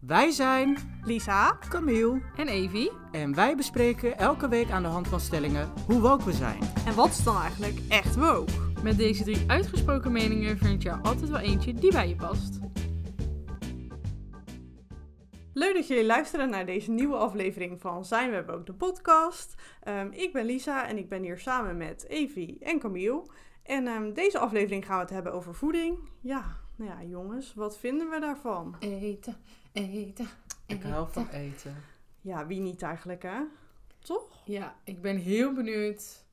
Wij zijn Lisa. Camille En Evie. en wij bespreken elke week aan de hand van stellingen hoe woke we zijn. En wat is dan eigenlijk echt woke? Met deze drie uitgesproken meningen vind je er altijd wel eentje die bij je past. Leuk dat jullie luisteren naar deze nieuwe aflevering van Zijn We Woke, de podcast. Ehm, ik ben Lisa en ik ben hier samen met Evie en Camille. En ehm, deze aflevering gaan we het hebben over voeding. Ja, nou ja, jongens, wat vinden we daarvan? Eten, eten. Ik hou van eten. Ja, wie niet eigenlijk, hè? Toch? Ja, ik ben heel benieuwd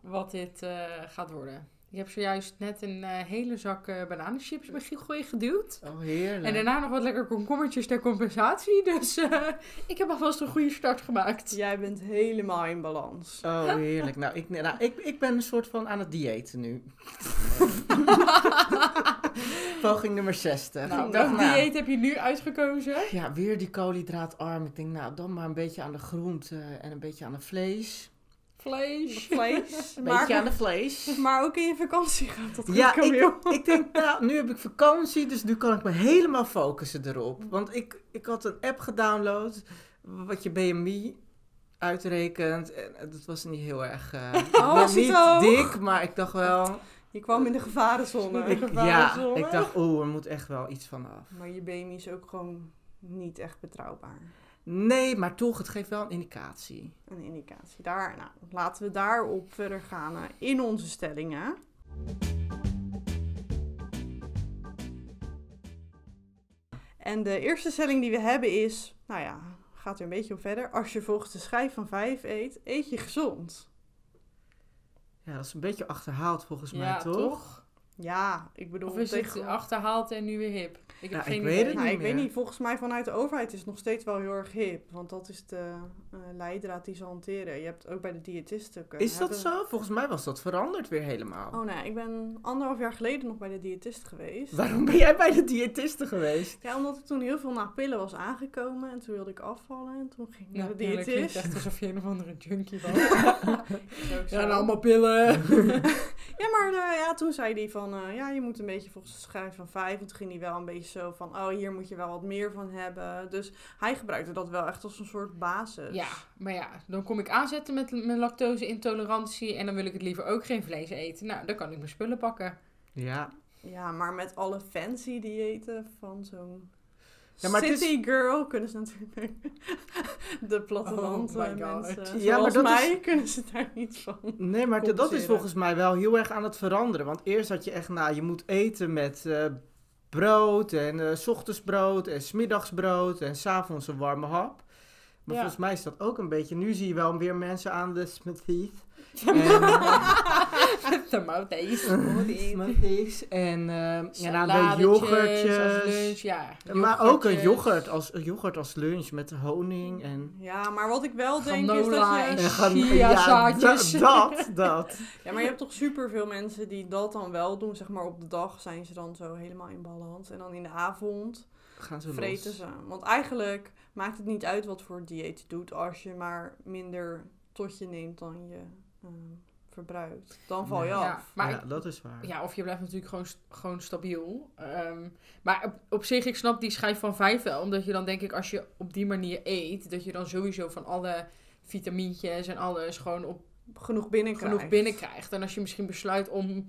wat dit eh, gaat worden. Ik heb zojuist net een eh, hele zak eh, bananenchips met Gielgooi geduwd. Oh, heerlijk. En daarna nog wat lekker komkommertjes ter compensatie. Dus eh, ik heb alvast een goede start gemaakt. Jij bent helemaal in balans. Oh, heerlijk. Nou, ik, nou ik, ik ben een soort van aan het diëten nu. Poging nummer 60. Nou, welk nou, dieet heb je nu uitgekozen? ja, weer die koolhydraatarm. Ik denk, nou, dan maar een beetje aan de groente en een beetje aan het vlees. Vlees. Vlees. Een maar, beetje aan de vlees. maar ook in je vakantie gaat dat goed, Ja, ik, ik denk, nou, nu heb ik vakantie, dus nu kan ik me helemaal focussen erop. Want ik, ik had een app gedownload, wat je BMI uitrekent. En dat was niet heel erg... eh Oh, was niet hoog? dik, maar ik dacht wel... Je kwam in de gevarenzone. Ik, ja, Gevarenzone. ik dacht, oeh, er moet echt wel iets van af. Maar je BMI is ook gewoon niet echt betrouwbaar. Nee, maar toch, het geeft wel een indicatie. Een indicatie. Daar, nou, laten we daarop verder gaan eh, in onze stellingen. En de eerste stelling die we hebben is, nou ja, gaat er een beetje op verder. Als je volgens de schijf van 5 eet, eet je gezond. Ja, dat is een beetje achterhaald volgens mij, toch? toch? Ja, ik bedoel, Of is het achterhaald en nu weer hip? Ik heb Ja, geen ik idee. weet het Nou, niet ik weet niet, volgens mij vanuit de overheid is het nog steeds wel heel erg hip. Want dat is de eh, leidraad die ze hanteren. Je hebt ook bij de diëtisten... kunnen Is dat zo? Volgens mij was dat veranderd weer helemaal. Oh nee, ik ben anderhalf jaar geleden nog bij de diëtist geweest. Waarom ben jij bij de diëtiste geweest? Ja, omdat ik toen heel veel naar pillen was aangekomen. En toen wilde ik afvallen. En toen ging ik naar Nou, de ja, dat klinkt diëtist. echt alsof je een of andere junkie was. Ja, en allemaal pillen. Ja, maar eh, ja, toen zei hij van... eh, ja, je moet een beetje volgens de schijf van vijf. En toen ging hij wel een beetje zo van... Oh, hier moet je wel wat meer van hebben. Dus hij gebruikte dat wel echt als een soort basis. ja, maar ja, dan kom ik aanzetten met mijn lactose-intolerantie en dan wil ik het liever ook geen vlees eten. Nou, dan kan ik mijn spullen pakken. Ja, Ja, maar met alle fancy diëten van zo'n Ja, maar is- city girl kunnen ze natuurlijk de platteland Oh my eh, mensen Ja, maar dat mij kunnen ze daar niet van. nee, maar dat is volgens mij wel heel erg aan het veranderen. Want eerst had je echt, nou, je moet eten met eh, brood en eh, ochtends brood en smiddagsbrood en s'avonds een warme hap. Maar Ja. volgens mij is dat ook een beetje, nu zie je wel weer mensen aan de smoothies. Tomaties. smoothies en eh ja, nou, de Saladetjes als yoghurtjes. lunch, ja. Maar ook een yoghurtjes. yoghurt als, een yoghurt als lunch met honing en... Ja, maar wat ik wel denk is dat je... da- dat, dat. Ja, maar je hebt toch superveel mensen die dat dan wel doen. Zeg maar op de dag zijn ze dan zo helemaal in balans. En dan in de avond Gaan ze vreten los. ze. Want eigenlijk maakt het niet uit wat voor dieet je doet. Als je maar minder tot je neemt dan je eh, verbruikt. Dan val je Nee. af. Ja, maar ja, ik- dat is waar. Ja, of je blijft natuurlijk gewoon, gewoon stabiel. Ehm, maar op, op zich, ik snap die schijf van vijf wel. Omdat je dan denk ik, als je op die manier eet, dat je dan sowieso van alle vitamintjes en alles gewoon op Genoeg binnenkrijgt. genoeg binnenkrijgt. En als je misschien besluit om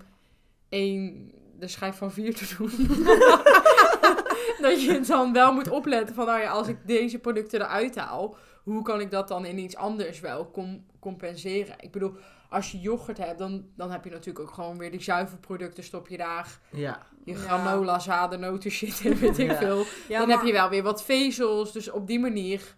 één, de schijf van vier te doen. dat je dan wel moet opletten van, nou ja, als ik deze producten eruit haal, hoe kan ik dat dan in iets anders wel com- compenseren? Ik bedoel, als je yoghurt hebt, dan, dan heb je natuurlijk ook gewoon weer die zuivelproducten, stop je daar. Ja, Je granola, zaden, noten, shit en weet ik Ja. veel. Ja, dan maar- heb je wel weer wat vezels. Dus op die manier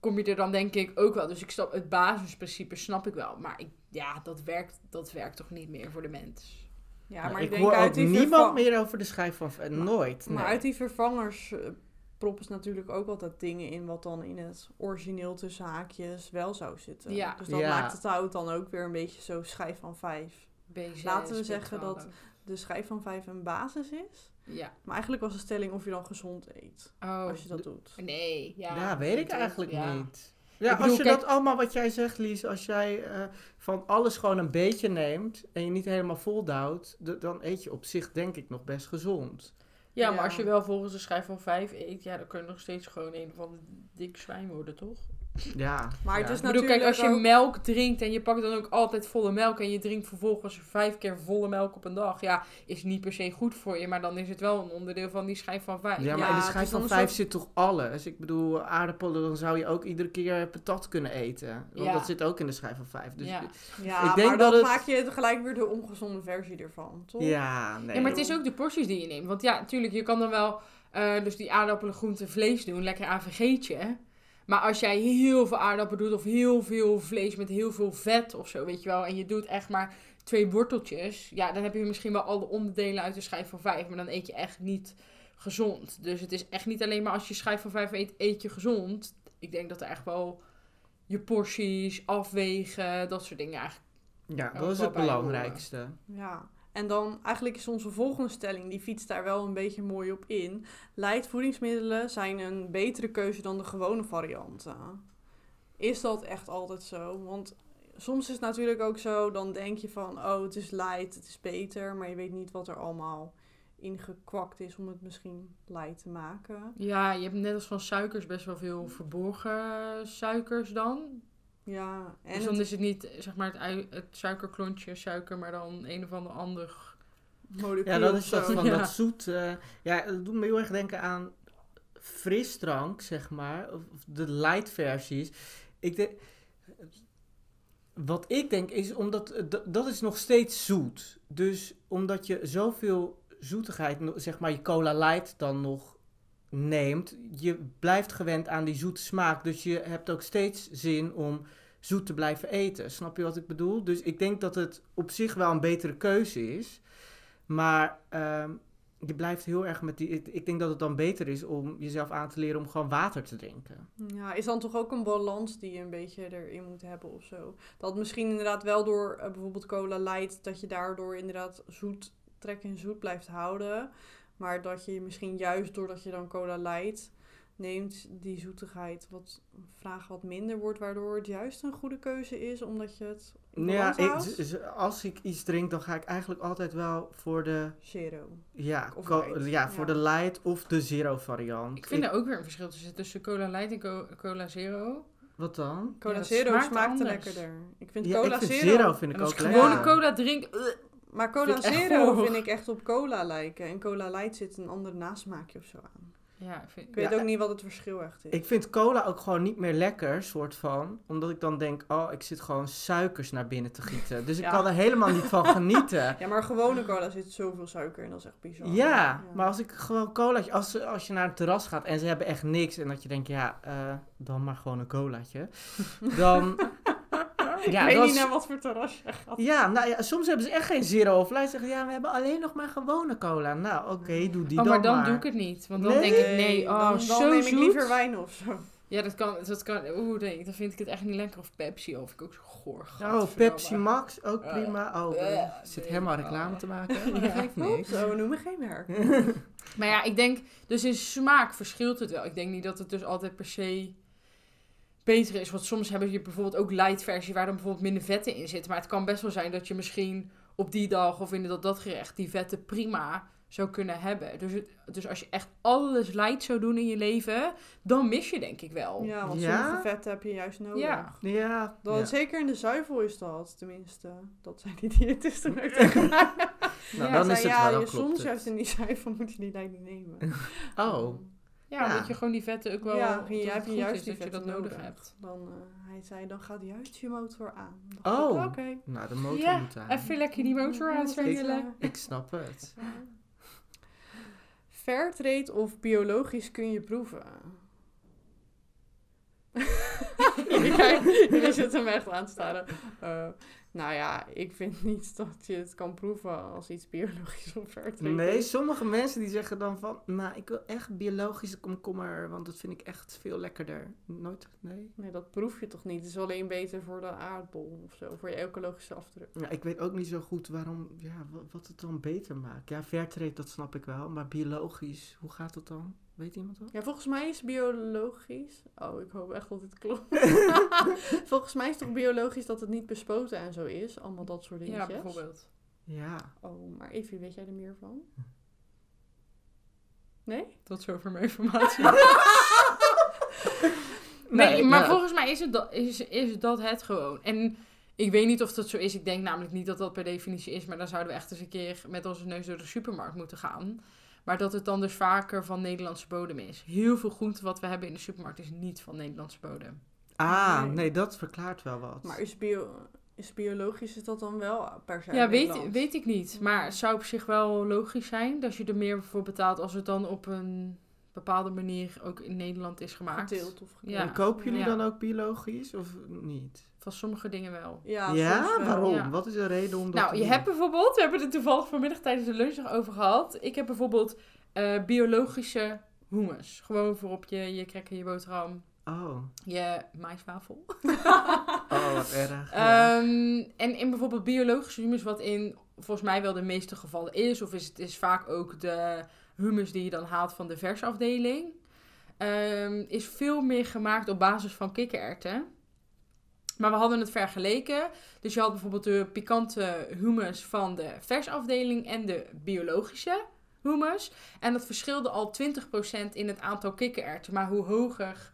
kom je er dan denk ik ook wel. Dus ik snap het basisprincipe snap ik wel. Maar ik, ja, dat werkt, dat werkt toch niet meer voor de mens. Ja, Nou, maar ik ik denk hoor uit ook die niemand meer over de schijf van... nooit, Maar nee. uit die vervangers eh, proppen ze natuurlijk ook altijd dingen in wat dan in het origineel tussen haakjes wel zou zitten. Ja. Dus dat Ja. maakt het hout dan ook weer een beetje zo schijf van vijf. B6, Laten we zeggen B12. dat- De schijf van vijf een basis is. Ja. Maar eigenlijk was de stelling of je dan gezond eet. Oh, Als je dat doet. nee. Ja, Ja, weet ik eigenlijk Ja. niet. Ja, bedoel, als je kijk- dat allemaal wat jij zegt, Lies, als jij eh, van alles gewoon een beetje neemt en je niet helemaal voldouwt, dan eet je op zich denk ik nog best gezond. Ja, maar als je wel volgens de schijf van 5 eet, ja, dan kun je nog steeds gewoon een ander dik zwijn worden, toch? Ja. Maar ja. het is Ik bedoel, kijk, als je Natuurlijk ook- melk drinkt en je pakt dan ook altijd volle melk en je drinkt vervolgens vijf keer volle melk op een dag, ja, is niet per se goed voor je, maar dan is het wel een onderdeel van die schijf van 5. Ja, maar Ja, in de schijf van vijf soort- zit toch alles? Ik bedoel, aardappelen, dan zou je ook iedere keer patat kunnen eten. Want Ja. dat zit ook in de schijf van vijf. Dus ja. Ja, Ik denk maar dat dan het- maak je gelijk weer de ongezonde versie ervan, toch? ja, nee. ja, maar het is ook de porties die je neemt. Want ja, natuurlijk, je kan dan wel eh, dus die aardappelen, groente, vlees doen, lekker AVG'tje. Maar als jij heel veel aardappelen doet of heel veel vlees met heel veel vet of zo, weet je wel, en je doet echt maar twee worteltjes, ja, dan heb je misschien wel alle onderdelen uit de schijf van vijf, maar dan eet je echt niet gezond. Dus het is echt niet alleen maar als je schijf van vijf eet, eet je gezond. Ik denk dat er echt wel je porties, afwegen, dat soort dingen eigenlijk. Ja, dat is het belangrijkste. Ja, en dan eigenlijk is onze volgende stelling, die fietst daar wel een beetje mooi op in. Light voedingsmiddelen zijn een betere keuze dan de gewone varianten. Is dat echt altijd zo? Want soms is het natuurlijk ook zo, dan denk je van, oh het is light, het is beter, maar je weet niet wat er allemaal ingekwakt is om het misschien light te maken. Ja, je hebt net als van suikers best wel veel verborgen suikers dan. Ja, en dus dan het is het niet zeg maar het, ui- het suikerklontje suiker, maar dan een of ander ander. molecuul Ja, dat is dat van Ja. dat zoet. eh, ja, dat doet me heel erg denken aan frisdrank, zeg maar. Of de light versies. Ik denk... Wat ik denk is, omdat eh, dat is nog steeds zoet. Dus omdat je zoveel zoetigheid, zeg maar je cola light dan nog neemt, je blijft gewend aan die zoete smaak. Dus je hebt ook steeds zin om zoet te blijven eten. Snap je wat ik bedoel? Dus ik denk dat het op zich wel een betere keuze is. Maar ehm, je blijft heel erg met die. Ik, denk dat het dan beter is om jezelf aan te leren om gewoon water te drinken. Ja, is dan toch ook een balans die je een beetje erin moet hebben of zo? Dat misschien inderdaad wel door eh, bijvoorbeeld cola light, dat je daardoor inderdaad zoet, trek in zoet blijft houden. Maar dat je misschien juist doordat je dan cola light neemt, die zoetigheid wat vraag wat minder wordt, waardoor het juist een goede keuze is, omdat je het in Ja, ik, als ik iets drink, dan ga ik eigenlijk altijd wel voor de. Zero. Ja, Of co- light, ja, voor ja. de light of de zero variant. Ik vind er ook weer een verschil tussen, tussen cola light en co- cola zero. Wat dan? Cola Ja, Zero smaakt smaakt, anders. lekkerder. Ik vind Ja, cola ik vind Zero... zero, vind En ik als ook ik lekker. gewone cola drink, uh, Maar cola Vind Zero vind ik echt op cola lijken. En cola light zit een ander nasmaakje of zo aan. ja, ik vind, Ik weet Ja, ook niet wat het verschil echt is. Ik vind cola ook gewoon niet meer lekker, soort van. Omdat ik dan denk, oh, ik zit gewoon suikers naar binnen te gieten. Dus ik kan er helemaal niet van genieten. Ja, maar gewone cola zit zoveel suiker in, dat is echt bizar. Ja, maar als ik gewoon cola, als, als je naar een terras gaat en ze hebben echt niks en dat je denkt, ja, eh, dan maar gewoon een colaatje. Dan, ja, ik weet dan niet naar wat voor terras je gaat. ja, nou ja, soms hebben ze echt geen zero of light. Zeggen, ja, we hebben alleen nog maar gewone cola. Nou, oké, doe die oh, dan maar dan maar. doe ik het niet. Want dan Nee, denk ik, nee, oh, dan, dan zo neem zoet. ik liever wijn of zo. Ja, dat kan, dat kan, oeh, nee, dan vind ik het echt niet lekker. Of Pepsi, of ik ook zo goor. Oh. Pepsi Max, ook Eh, prima. Oh, eh, ik zit nee, helemaal oh. reclame te maken. Maar Ja. dat geeft niks. Zo, we noemen geen merk. Maar ja, ik denk, dus in smaak verschilt het wel. Ik denk niet dat het dus altijd per se beter is. Want soms hebben je bijvoorbeeld ook light versie waar dan bijvoorbeeld minder vetten in zitten. Maar het kan best wel zijn dat je misschien op die dag of inderdaad dat gerecht die vetten prima zou kunnen hebben. Dus, het- dus als je echt alles light zou doen in je leven, dan mis je denk ik wel. Ja, want Ja? sommige vetten heb je juist nodig. Ja. Ja, Dan, ja. Zeker in de zuivel is dat, tenminste. Dat zijn die diëtisten ook tegen mij. Nou, Ja, dan Zei, is het ja, wel, je- klopt soms het. juist in die zuivel moet je die lijn niet nemen. Oh, Ja, Ja. dat je gewoon die vetten ook wel. ja, dat je het heb je goed juist is die dat je dat nodig nodig. hebt. Dan, eh, hij zei, dan gaat juist je motor aan. Dan Oh. ik, Oké. nou, de motor Ja, moet aan. Even lekker die motor dat is, Ik snap het. Fairtrade of biologisch kun je proeven? Jullie zitten me echt aan te staren. Eh, nou ja, ik vind niet dat je het kan proeven als iets biologisch of fairtrade Nee, sommige mensen die zeggen dan van, nou, ik wil echt biologische komkommer, want dat vind ik echt veel lekkerder. Nooit, nee. Nee, dat proef je toch niet? Het is alleen beter voor de aardbol of zo, voor je ecologische afdruk. Ja, ik weet ook niet zo goed waarom, ja, wa- wat het dan beter maakt. Ja, fairtrade, dat snap ik wel, maar biologisch, hoe gaat dat dan? Weet iemand dat? Ja, volgens mij is biologisch. Oh, ik hoop echt dat dit klopt. volgens mij is toch biologisch dat het niet bespoten en zo is? Allemaal dat soort dingetjes. Ja, bijvoorbeeld. Ja. Oh, maar Evie, weet jij er meer van? Nee? Tot zover mijn informatie. nee, maar nou, volgens mij is, het dat, is, is dat het gewoon. En ik weet niet of dat zo is. Ik denk namelijk niet dat dat per definitie is. Maar dan zouden we echt eens een keer met onze neus door de supermarkt moeten gaan. Maar dat het dan dus vaker van Nederlandse bodem is. Heel veel groente wat we hebben in de supermarkt is niet van Nederlandse bodem. Ah, Nee. nee, dat verklaart wel wat. Maar is, bio, is biologisch is dat dan wel per se Ja, weet, weet ik niet. Maar het zou op zich wel logisch zijn dat je er meer voor betaalt als het dan op een bepaalde manier ook in Nederland is gemaakt. Geteeld of Ja. En kopen jullie Ja. dan ook biologisch of niet? Van sommige dingen wel. Ja, Ja, soms wel. waarom? ja. Wat is de reden om dat Nou, te je doen? hebt bijvoorbeeld, we hebben het toevallig vanmiddag tijdens de lunch nog over gehad. Ik heb bijvoorbeeld eh, biologische hummus. Gewoon voor op je, je cracker, je boterham, Oh, je maiswafel. oh wat erg. ja. Ehm, en in bijvoorbeeld biologische hummus, wat in volgens mij wel de meeste gevallen is, of is het is vaak ook de hummus die je dan haalt van de versafdeling, ehm, is veel meer gemaakt op basis van kikkererwten. Maar we hadden het vergeleken. Dus je had bijvoorbeeld de pikante hummus van de versafdeling en de biologische hummus. En dat verschilde al 20% in het aantal kikkererwten. Maar hoe hoger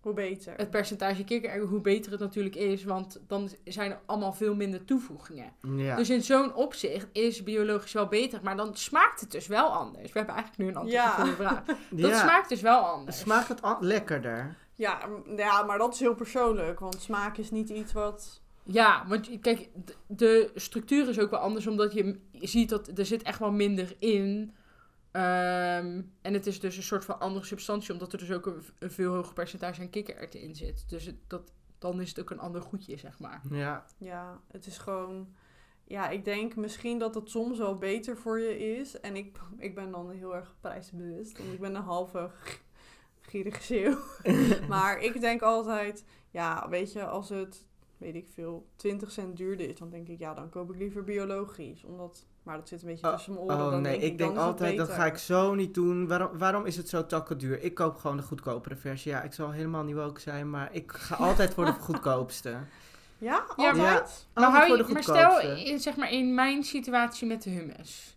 Hoe beter. het percentage kikkererwten, hoe beter het natuurlijk is. Want dan zijn er allemaal veel minder toevoegingen. ja. Dus in zo'n opzicht is biologisch wel beter. Maar dan smaakt het dus wel anders. We hebben eigenlijk nu een antwoord Ja. op je vraag. Dat ja. smaakt dus wel anders. Smaakt het lekkerder? Ja, ja, maar dat is heel persoonlijk. Want smaak is niet iets wat... Ja, want kijk, de structuur is ook wel anders. Omdat je ziet dat er zit echt wel minder in. Ehm, en het is dus een soort van andere substantie. Omdat er dus ook een, een veel hoger percentage aan kikkererwten in zit. Dus het, dat, dan is het ook een ander goedje, zeg maar. Ja. Ja, het is gewoon... Ja, ik denk misschien dat het soms wel beter voor je is. En ik, ik ben dan heel erg prijsbewust. Want ik ben een halve maar ik denk altijd... Ja, weet je, als het, weet ik veel, 20 cent duurder is... dan denk ik, ja, dan koop ik liever biologisch. Omdat... Maar dat zit een beetje Oh, tussen mijn oren. Oh dan nee, denk ik denk altijd dat ga ik zo niet doen. Waarom, waarom is het zo takken duur? Ik koop gewoon de goedkopere versie. Ja, ik zal helemaal niet woke zijn, maar ik ga altijd voor de goedkoopste. Ja, Ja, altijd? maar- Maar, hou voor je, de maar stel, in, zeg maar in mijn situatie met de hummus.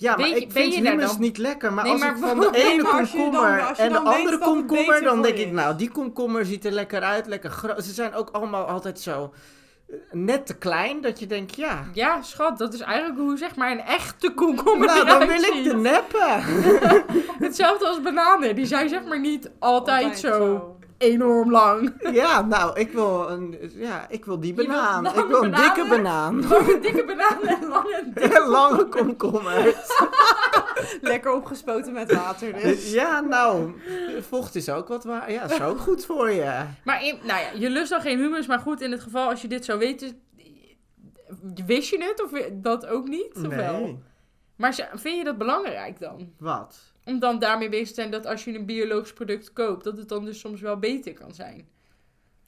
Ja, maar je- ik vind hummus dan- niet lekker. Maar Nee, als maar ik van nee, de ene dan- komkommer en de andere komkommer, dan denk ik, nou, die komkommer ziet er lekker uit, lekker groot. Ze zijn ook allemaal altijd zo eh, net te klein, dat je denkt, ja... Ja, schat, dat is eigenlijk hoe zeg maar een echte komkommer Nou, dan wil ik de ziet. neppe. Hetzelfde als bananen. Die zijn zeg maar niet altijd, Altijd zo, enorm lang. Ja, nou, ik wil, een, ja, ik wil die banaan. Ik wil een dikke banaan. Lange dikke bananen en lange dikke... En lange komkommers. Lekker opgespoten met water dus. Ja, nou, vocht is ook wat waar. Ja, is ook goed voor je. Maar in, nou ja, je lust dan geen hummus. Maar goed, in het geval als je dit zou weten... Wist je het of dat ook niet? Of wel? Nee, Maar vind je dat belangrijk dan? wat? Om dan daarmee bezig te zijn dat als je een biologisch product koopt... dat het dan dus soms wel beter kan zijn.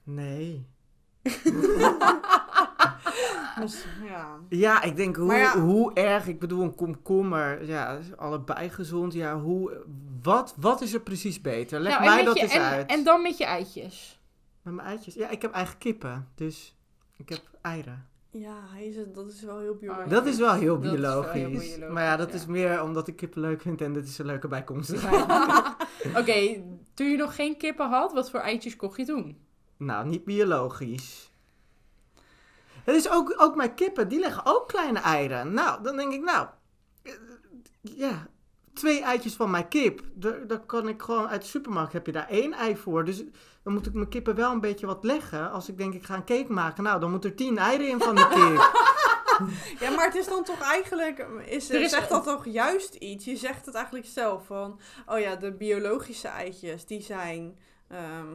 Nee. Dus, ja. Ja, ik denk hoe, ja- hoe erg, ik bedoel een komkommer, ja, is allebei gezond. Ja, hoe, wat, wat is er precies beter? Leg Nou, mij dat je- eens en, uit. En dan met je eitjes. Met mijn eitjes. Ja, ik heb eigen kippen, dus ik heb eieren. Ja, hij is dat is wel heel biologisch. Oh, Dat is wel heel Dat is wel heel biologisch. maar ja, dat ja. is meer omdat ik kippen leuk vind en dit is een leuke bijkomst. Oké, toen je nog geen kippen had, wat voor eitjes kocht je toen? Nou, niet biologisch. Het is ook, ook mijn kippen, die leggen ook kleine eieren. Nou, dan denk ik, nou, eh, ja, twee eitjes van mijn kip. Daar, daar kan ik gewoon uit de supermarkt, heb je daar één ei voor. Dus dan moet ik mijn kippen wel een beetje wat leggen. Als ik denk, ik ga een cake maken, nou, dan moet er tien eieren in van de kip. Ja, maar het is dan toch eigenlijk... Is, Er is- zegt dat toch juist iets? Je zegt het eigenlijk zelf van... Oh ja, de biologische eitjes, die zijn ehm,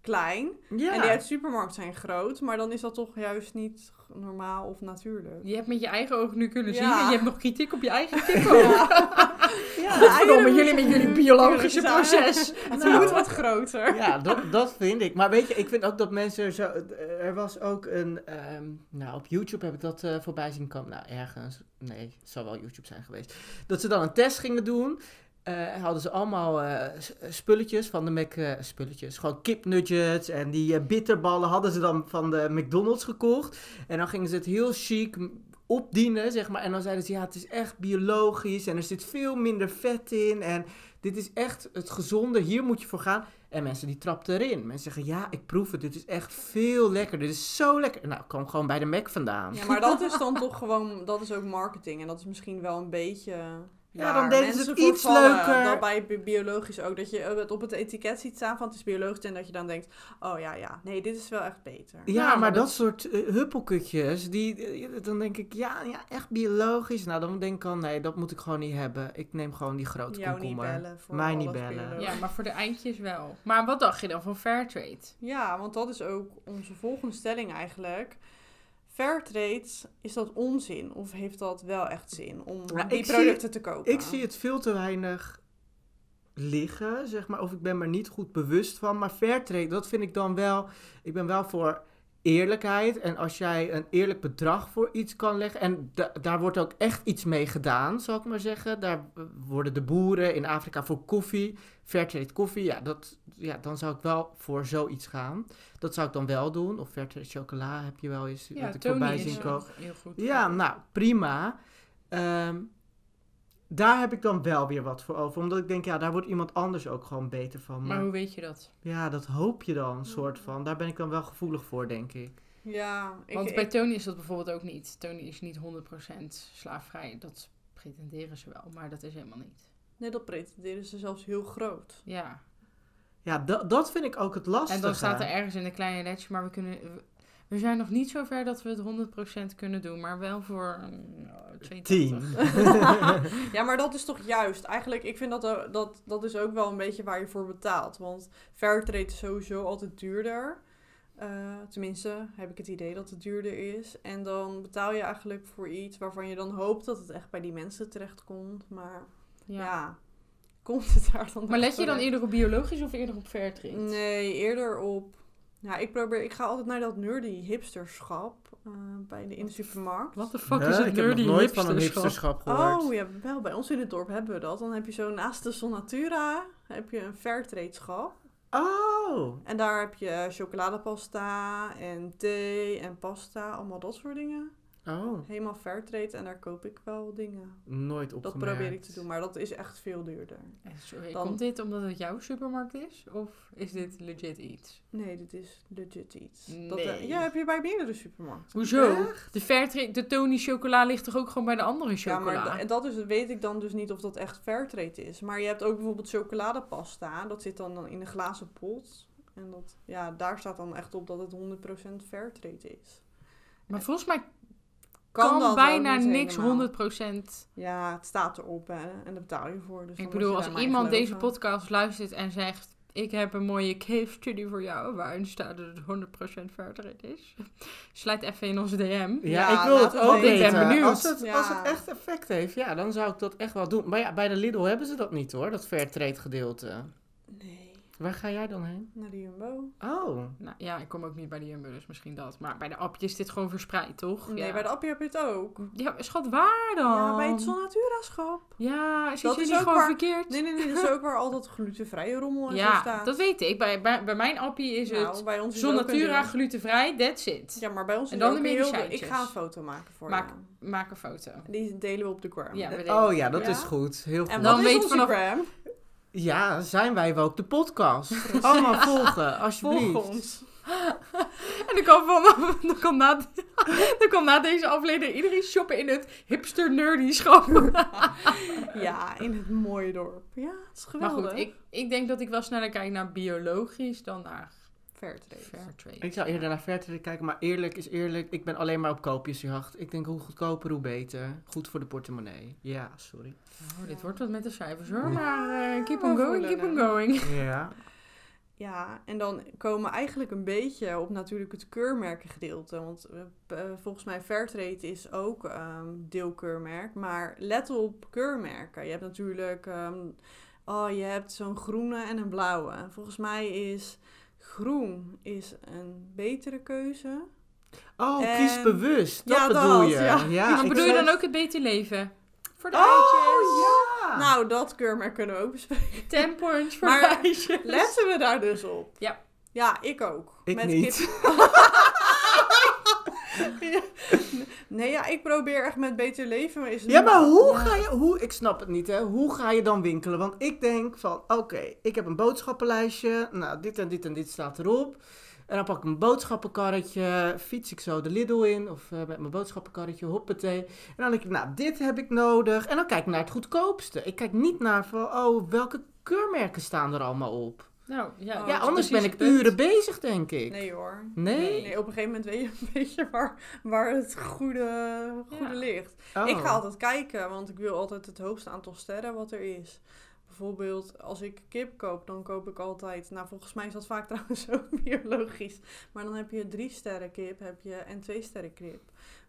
klein. En die ja, uit de supermarkt zijn groot. Maar dan is dat toch juist niet normaal of natuurlijk. Je hebt met je eigen ogen nu kunnen Ja. zien en je hebt nog kritiek op je eigen kippen. ook. Ja, Godverdomme, jullie met jullie biologische proces. Het Nou. moet wat groter. Ja, dat, dat vind ik. Maar weet je, ik vind ook dat mensen zo... Er was ook een... ehm, nou, op YouTube heb ik dat eh, voorbij zien komen. Nou, ergens. Nee, het zal wel YouTube zijn geweest. Dat ze dan een test gingen doen. Eh, hadden ze allemaal eh, spulletjes van de Mac... eh, spulletjes, gewoon kipnudgets en die eh, bitterballen hadden ze dan van de McDonald's gekocht. En dan gingen ze het heel chic opdienen, zeg maar. En dan zeiden ze, ja, het is echt biologisch en er zit veel minder vet in. En dit is echt het gezonde, hier moet je voor gaan. En mensen die trapten erin. Mensen zeggen, ja, ik proef het, dit is echt veel lekker, dit is zo lekker. Nou, kom gewoon bij de Mac vandaan. Ja, maar dat is dan toch gewoon, dat is ook marketing. En dat is misschien wel een beetje... Ja, dan deden ze mensen het iets vallen. leuker. Dat bij bi- biologisch ook. Dat je het op het etiket ziet staan van het is biologisch. En dat je dan denkt, oh ja, ja, nee, dit is wel echt beter. Ja, Ja, maar, maar dat, dat- soort eh, huppelkutjes, die, eh, dan denk ik, ja, ja, echt biologisch. Nou, dan denk ik al, nee, dat moet ik gewoon niet hebben. Ik neem gewoon die grote Jou niet komkommer. bellen. Voor Mij niet bellen. biologisch. Ja, maar voor de eindjes wel. Maar wat dacht je dan van Fairtrade? Ja, want dat is ook onze volgende stelling eigenlijk. Fairtrade, is dat onzin? Of heeft dat wel echt zin om Ja, die zie- producten te kopen? Ik zie het veel te weinig liggen, zeg maar. Of ik ben me niet goed bewust van. Maar Fairtrade, dat vind ik dan wel... Ik ben wel voor eerlijkheid. En als jij een eerlijk bedrag voor iets kan leggen... En da- daar wordt ook echt iets mee gedaan, zal ik maar zeggen. Daar worden de boeren in Afrika voor koffie... Fairtrade koffie, ja, dat, ja, dan zou ik wel voor zoiets gaan. Dat zou ik dan wel doen. Of Fairtrade chocola heb je wel eens Ja, ik voorbij zien komen. heel goed. Ja, nou, prima. Ehm, daar heb ik dan wel weer wat voor over. Omdat ik denk, ja, daar wordt iemand anders ook gewoon beter van. Maar Maar, hoe weet je dat? ja, dat hoop je dan, soort van. Daar ben ik dan wel gevoelig voor, denk ik. Ja, ik, Want ik- bij Tony is dat bijvoorbeeld ook niet. Tony is niet 100% slaafvrij. Dat pretenderen ze wel, maar dat is helemaal niet. nee, dat pretenderen ze zelfs heel groot. Ja. Ja, da- dat vind ik ook het lastige. En dan staat er ergens in een kleine letje, maar we kunnen... we- zijn nog niet zo ver dat we het 100% kunnen doen, maar wel voor 82. Tien. Ja, maar dat is toch juist. Eigenlijk, ik vind dat, er- dat dat is ook wel een beetje waar je voor betaalt. Want Fairtrade is sowieso altijd duurder. Eh, tenminste, heb ik het idee dat het duurder is. En dan betaal je eigenlijk voor iets waarvan je dan hoopt dat het echt bij die mensen terechtkomt. Maar ja, Ja. komt het daar dan Maar let je dan terecht? eerder op biologisch of eerder op Fairtrade? Nee, eerder op... Ja, ik probeer... Ik ga altijd naar dat nerdy hipsterschap eh, bij de, in de supermarkt. Wat de fuck is het ik heb nerdy nog nooit van een hipsterschap? hipsterschap gehoord. Oh ja, wel. Bij ons in het dorp hebben we dat. Dan heb je zo naast de Sonatura heb je een Fairtrade schap. Oh. En daar heb je chocoladepasta en thee en pasta, allemaal dat soort dingen. Oh. Helemaal Fairtrade en daar koop ik wel dingen. Nooit Dat opgemerkt. probeer ik te doen, maar dat is echt veel duurder. Eh, Sorry, Dan- komt dit omdat het jouw supermarkt is? Of is dit legit iets? Nee, dit is legit iets. Dat, Nee. eh, ja, heb je bij meerdere supermarkten. Hoezo? De Fairtrade, de Tony chocola ligt toch ook gewoon bij de andere Ja, chocola? maar da- en dat is, weet ik dan dus niet of dat echt Fairtrade is. Maar je hebt ook bijvoorbeeld chocoladepasta. Dat zit dan in een glazen pot. En dat, ja, daar staat dan echt op dat het 100% Fairtrade is. Maar volgens mij kan, ook bijna niet niks helemaal. 100%. Ja, het staat erop hè, en daar betaal je voor. Dus Ik bedoel, als iemand in deze podcast luistert en zegt... Ik heb een mooie case study voor jou waarin staat dat het 100% Fairtrade is. Sluit even in onze DM. Ja, Ja, ik wil het ook weten. Ik ben benieuwd. Als het, Ja. als het echt effect heeft, ja, dan zou ik dat echt wel doen. Maar ja, bij de Lidl hebben ze dat niet hoor, dat Fairtrade gedeelte. Nee, Waar ga jij dan heen? naar de Jumbo. Oh. Nou ja, ik kom ook niet bij de Jumbo, dus misschien dat. Maar bij de appje is dit gewoon verspreid, toch? Nee, ja. bij de Appie heb je het ook. Ja, schat, waar dan? Ja, bij het Sonatura-schap. Ja, zit Dat je is niet ook gewoon waar- verkeerd? Nee, nee, nee, dat is ook waar al dat glutenvrije rommel en zo Ja, staat. dat weet ik. Bij, bij, bij mijn appie is Nou, het bij ons is Zon ook een Natura deel- glutenvrij, that's it. Ja, maar bij ons En is dan ook de medicijntjes. Ik ga een foto maken voor Maak- je. Maak een foto. Die delen we op de gram. Ja. Oh ja, dat Ja? is goed. Heel goed. En Dan weet is onze vanaf- gram? Ja, zijn wij ook de podcast. Allemaal volgen, alsjeblieft. Volg ons. En dan kan, dan, kan na, dan kan na deze aflevering iedereen shoppen in het hipster nerdy schap. Ja, in het mooie dorp. Ja, het is Maar geweldig. goed, ik, ik denk dat ik wel sneller kijk naar biologisch dan naar Fairtrade. Fairtrade. Ik zou eerder naar Fairtrade kijken, maar eerlijk is eerlijk. Ik ben alleen maar op koopjesjacht. Ik denk hoe goedkoper, hoe beter. Goed voor de portemonnee. Ja, sorry. Oh, dit wordt wat met de cijfers hoor, maar eh, keep on going, keep on going. Ja. Ja, en dan komen we eigenlijk een beetje op natuurlijk het keurmerkengedeelte. Want eh, eh, volgens mij Fairtrade is ook ehm deelkeurmerk. Maar let op keurmerken. Je hebt natuurlijk... ehm, oh, je hebt zo'n groene en een blauwe. Volgens mij is groen is een betere keuze. Oh, En- kies bewust. Dat Ja, bedoel dat, je. ja. Ja, maar ik bedoel je dan ook het beter leven? Voor de Oh, eitjes. ja! Nou, dat keurmerk kunnen we ook bespreken. Ten points voor Maar- de eitjes. Letten we daar dus op? Ja. Ja, ik ook. Ik Met niet. kip- Nee, ja, ik probeer echt met beter leven. Maar is het Ja, maar hoe Ja. ga je, hoe, ik snap het niet hè, hoe ga je dan winkelen? Want ik denk van, oké, ik heb een boodschappenlijstje, nou dit en dit en dit staat erop. En dan pak ik mijn boodschappenkarretje, fiets ik zo de Lidl in, of eh, met mijn boodschappenkarretje, hoppatee. En dan denk ik, nou dit heb ik nodig. En dan kijk ik naar het goedkoopste. Ik kijk niet naar van, oh, welke keurmerken staan er allemaal op? Nou, ja, Oh, ja, anders ben ik punt. uren bezig, denk ik. Nee hoor. Nee? Nee, op een gegeven moment weet je een beetje waar, waar het goede, goede Ja. ligt. Oh. Ik ga altijd kijken, want ik wil altijd het hoogste aantal sterren wat er is. Bijvoorbeeld, als ik kip koop, dan koop ik altijd... Nou, volgens mij is dat vaak trouwens ook biologisch. Maar dan heb je drie sterren kip heb je, en twee sterren kip.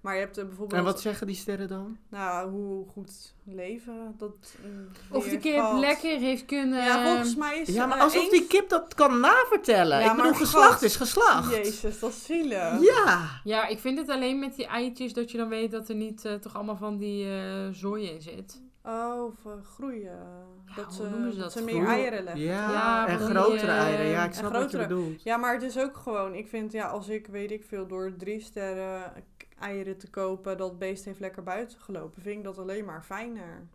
Maar je hebt er bijvoorbeeld... En wat zeggen die sterren dan? Nou, hoe goed leven, dat... mm, Of de kip valt. lekker heeft kunnen... Ja, volgens mij is... Ja, maar eh, alsof eens- die kip dat kan navertellen. Ja, ik bedoel, maar geslacht is geslacht. Jezus, dat is zielig. Ja. Ja, ik vind het alleen met die eitjes dat je dan weet dat er niet eh, toch allemaal van die eh zooi in zit. Oh, of eh, groeien. dat ze, noemen ze dat dat? ze meer Groeien? eieren leggen. Ja, Ja, en grotere eh, eieren. Ja, ik snap wat je bedoelt. Ja, maar het is ook gewoon, ik vind ja, als ik weet ik veel door drie sterren eieren te kopen, dat beest heeft lekker buiten gelopen, vind ik dat alleen maar fijner.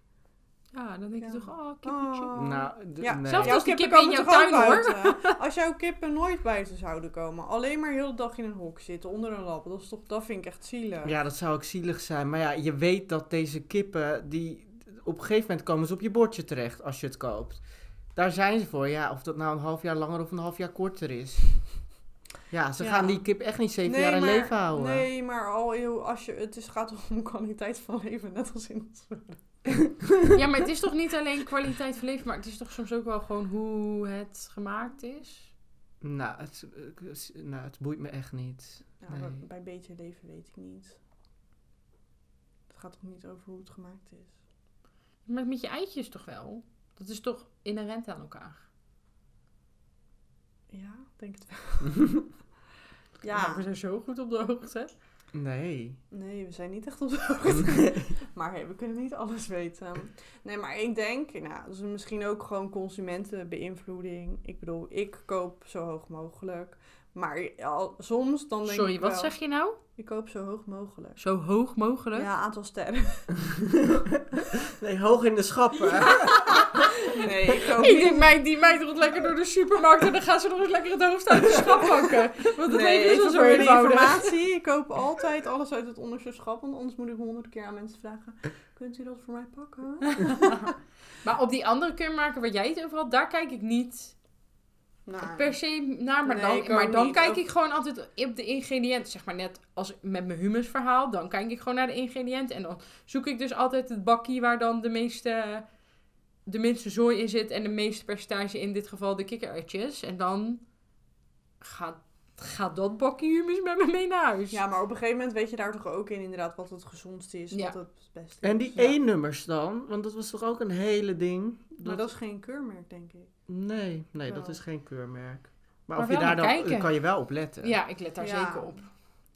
Ja, dan denk je Ja. toch, oh, kippetje. Oh. Nou, d- Ja, nee. Zelfs als die kippen kippen in jouw tuin, hoor. Als jouw kippen nooit buiten zouden komen, alleen maar heel de dag in een hok zitten, onder een lap, dat, is toch, dat vind ik echt zielig. Ja, dat zou ook zielig zijn. Maar ja, je weet dat deze kippen, die, op een gegeven moment komen ze op je bordje terecht als je het koopt. Daar zijn ze voor. Ja, of dat nou een half jaar langer of een half jaar korter is. Ja, ze Ja. gaan die kip echt niet zeven jaar in maar, leven houden. Nee, maar al als je, het is, gaat toch om kwaliteit van leven, net als in het Ja, maar het is toch niet alleen kwaliteit van leven, maar het is toch soms ook wel gewoon hoe het gemaakt is? Nou, het, eh, nou, het boeit me echt niet. Ja, Nee. bij beter leven weet ik niet. Het gaat toch niet over hoe het gemaakt is? Maar met je eitjes toch wel? Dat is toch inherent aan elkaar? Ja, denk het wel. Ja, we zijn zo goed op de hoogte. Nee. nee, we zijn niet echt op de hoogte. Maar hey, we kunnen niet alles weten. Nee, maar ik denk, nou, dat is misschien ook gewoon consumentenbeïnvloeding. Ik bedoel, ik koop zo hoog mogelijk. Maar al, soms dan denk Sorry, ik wat zeg je nou? Ik koop zo hoog mogelijk. Zo hoog mogelijk? Ja, aantal sterren. nee, hoog in de schappen. Nee, ik denk, meid, die meid rolt lekker door de supermarkt en dan gaat ze nog eens lekker het hoofd uit de schap pakken. Want het Nee, leven is zo eenvoudig. informatie. Ik koop altijd alles uit het onderste schap, want anders moet ik honderd keer aan mensen vragen. Kunt u dat voor mij pakken? Maar op die andere keurmerken waar jij het over had, daar kijk ik niet Nou, per se naar. Maar Nee, dan, maar dan kijk ik gewoon altijd op de ingrediënten. Zeg maar net als met mijn humusverhaal, dan kijk ik gewoon naar de ingrediënten. En dan zoek ik dus altijd het bakje waar dan de meeste, de minste zooi in zit. En de meeste percentage, in dit geval de kikkererwtjes. En dan gaat, gaat dat bakje humus met me mee naar huis. Ja, maar op een gegeven moment weet je daar toch ook in inderdaad wat het gezondste is, Ja. wat het beste is. En die Ja. E-nummers dan? Want dat was toch ook een hele ding? Maar dat is geen keurmerk, denk ik. Nee, nee, dat is geen keurmerk. Maar, Maar of je daar dan, kijken. kan je wel op letten. Ja, ik let daar Ja. zeker op.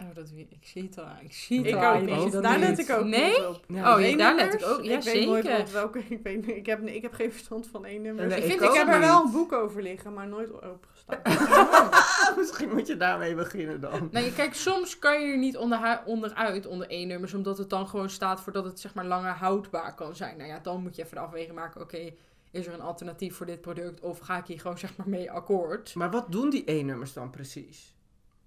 Oh, dat, weet- ik zie het al. aan. Ik zie het Ik al aan ook Daar let ik ook Nee? op. Ja, Oh, ja, daar let ik ook. Ja, ik weet nooit welke. Ik, weet, ik, heb, ik heb geen verstand van E-nummers. Nee, ik, ik vind, ik heb er wel een boek over liggen, maar nooit openstaan. Misschien moet je daarmee beginnen dan. Nou, je- kijk, soms kan je er niet onderhu- onderuit, onder één nummers, omdat het dan gewoon staat voor dat het zeg maar langer houdbaar kan zijn. Nou ja, dan moet je even de afweging maken, oké, is er een alternatief voor dit product of ga ik hier gewoon zeg maar mee akkoord? Maar wat doen die E-nummers dan precies?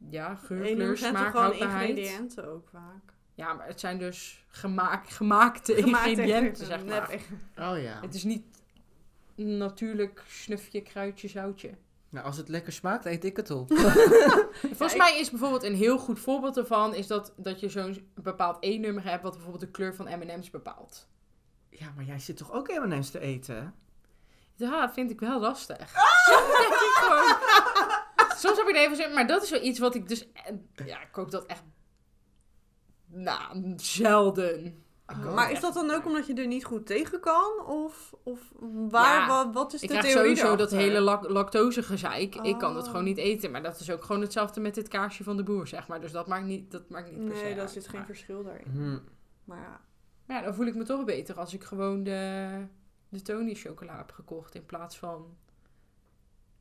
Ja, geur, kleur, zijn toch smaak, gewoon houdbaarheid. ingrediënten ook vaak. Ja, maar het zijn dus gemaak, gemaakte Gemaakt ingrediënten, zeg maar. Oh ja. Het is niet natuurlijk snufje, kruidje, zoutje. Nou, als het lekker smaakt, eet ik het op. Volgens mij is bijvoorbeeld een heel goed voorbeeld ervan... is dat, dat je zo'n bepaald E-nummer hebt... wat bijvoorbeeld de kleur van M&M's bepaalt. ja, maar jij zit toch ook M&M's te eten? Ja, dat vind ik wel lastig. Soms denk ik gewoon... Soms heb ik er even zin maar dat is wel iets wat ik dus... eh, Ja, ik kook dat echt... Nou, zelden. Ik Maar is dat dan ook omdat je er niet goed tegen kan? Of, of waar, Ja, wa- wat is Ik de krijg theorie sowieso dat hele lac lactosegezeik. Ik kan dat Oh. gewoon niet eten. Maar dat is ook gewoon hetzelfde met dit kaarsje van de boer, zeg maar. Dus dat maakt niet, dat maakt niet per se Nee, daar zit geen verschil daarin. Hm. Maar ja, Maar ja, dan voel ik me toch beter als ik gewoon de, de Tony chocola heb gekocht in plaats van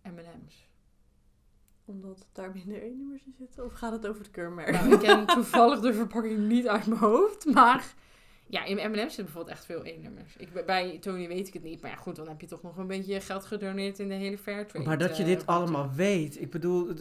M&M's. Omdat daar minder E-nummers in zitten? Of gaat het over het keurmerk? Nou, ik ken toevallig de verpakking niet uit mijn hoofd, maar... Ja, in M&M zitten bijvoorbeeld echt veel E-nummers. Ik, bij Tony weet ik het niet. Maar ja, goed, dan heb je toch nog een beetje geld gedoneerd in de hele Fairtrade. Maar dat je eh, dit route. allemaal weet. Ik bedoel,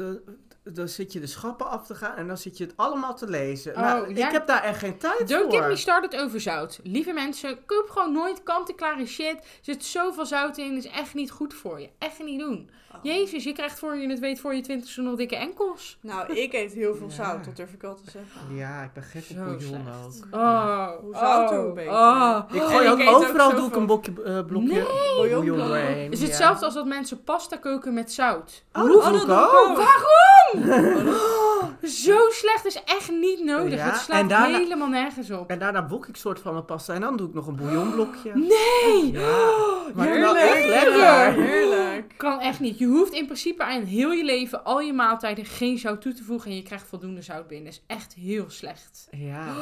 dan zit je de schappen af te gaan en dan zit je het allemaal te lezen. Oh, nou, ja. ik heb daar echt geen tijd Don't voor. get me started over zout. Lieve mensen, koop gewoon nooit kant-en-klare shit. Er zit zoveel zout in, is echt niet goed voor je. Echt niet doen. Oh. Jezus, je krijgt voor je het weet voor je twintigste nog dikke enkels. Nou, ik eet heel veel Ja. zout, dat durf ik wel te zeggen. Ja, ik ben gek op bouillon ook. Oh, Hoe zout, oh, hoe beter. oh. Ik gooi ook overal doe ik een blokje, eh, blokje Nee. bouillon. Het is ja. hetzelfde als dat mensen pasta koken met zout. Oh, Oh, dat dat ik ook. ook. Waarom? Zo slecht is echt niet nodig. Ja, Het slaat en daarna- helemaal nergens op. En daarna wok ik soort van mijn pasta en dan doe ik nog een bouillonblokje. Nee! Ja, maar het is wel Heerlijk. echt lekker. Heerlijk. Kan echt niet. Je hoeft in principe aan heel je leven, al je maaltijden, geen zout toe te voegen. En je krijgt voldoende zout binnen. is echt heel slecht. Ja.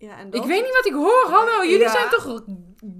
Ja, en Ik dat... weet niet wat ik hoor. Hallo, jullie Ja. zijn toch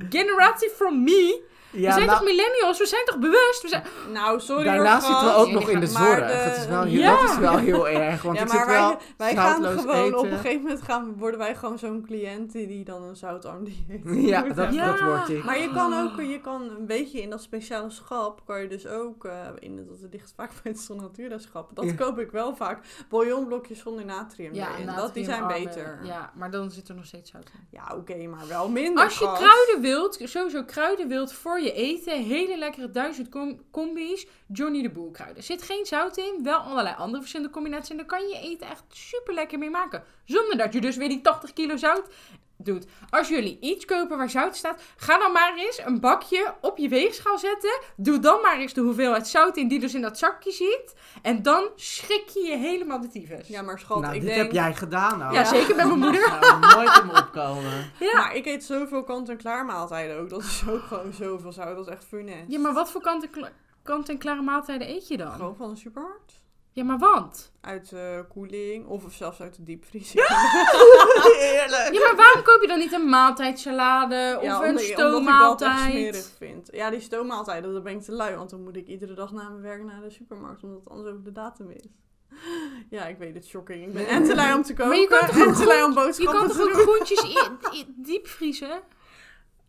generatie from me? Ja we zijn nou, toch millennials? We zijn toch bewust? We zijn... Nou, sorry daarna hoor, zitten we ook nog in de Maar zorg. de- Het is wel heel, Ja. Dat is wel heel erg. Want ja, ik maar wij, wel wij gaan gewoon eten. op een gegeven moment gaan, worden wij gewoon zo'n cliënt die dan een zoutarm dieet Ja, dat. Ja. dat wordt ik. Maar je kan ook, je kan een beetje in dat speciale schap, kan je dus ook, eh, in het, dat ligt vaak bij het Natura schap. Dat Ja. koop ik wel vaak. Bouillonblokjes zonder natrium Ja, erin. Dat, die zijn beter. Ja, Ja, maar dan zit er nog steeds zout in. oké, maar wel minder. Als je kruiden wilt, sowieso kruiden wilt voor je eten, hele lekkere duizend com- combi's, Johnny de Boer kruiden. Er zit geen zout in, wel allerlei andere verschillende combinaties. En daar kan je eten echt super lekker mee maken. Zonder dat je dus weer die 80 kilo zout doet. Als jullie iets kopen waar zout staat, ga dan maar eens een bakje op je weegschaal zetten. Doe dan maar eens de hoeveelheid zout in die dus in dat zakje zit. En dan schrik je je helemaal de tyfus. Ja, maar schat, nou, ik dit denk... heb jij gedaan nou. Ja, zeker met mijn moeder. Dat zou nooit in me opkomen. Ja. Maar ik eet zoveel kant-en-klaar maaltijden ook. Dat is ook gewoon zoveel zout. Dat is echt funest. Ja, maar wat voor kant-en-kla- kant-en-klare maaltijden eet je dan? Gewoon van de supermarkt. Ja, maar want? Uit de koeling of zelfs uit de diepvries. Heerlijk. Ja, maar waarom koop je dan niet een maaltijdsalade of Ja, een omdat, omdat ik dat stoommaaltijd? smerig vind. Ja, die stoommaaltijden, dat ben ik te lui. Want dan moet ik iedere dag na mijn werk naar de supermarkt. Omdat het anders over de datum is. Ja, ik weet het, shocking. Ik ben en te lui om te koken. Maar je kan toch en te lui om Je boodschappen kan te toch ook groentjes in, in diepvriezen?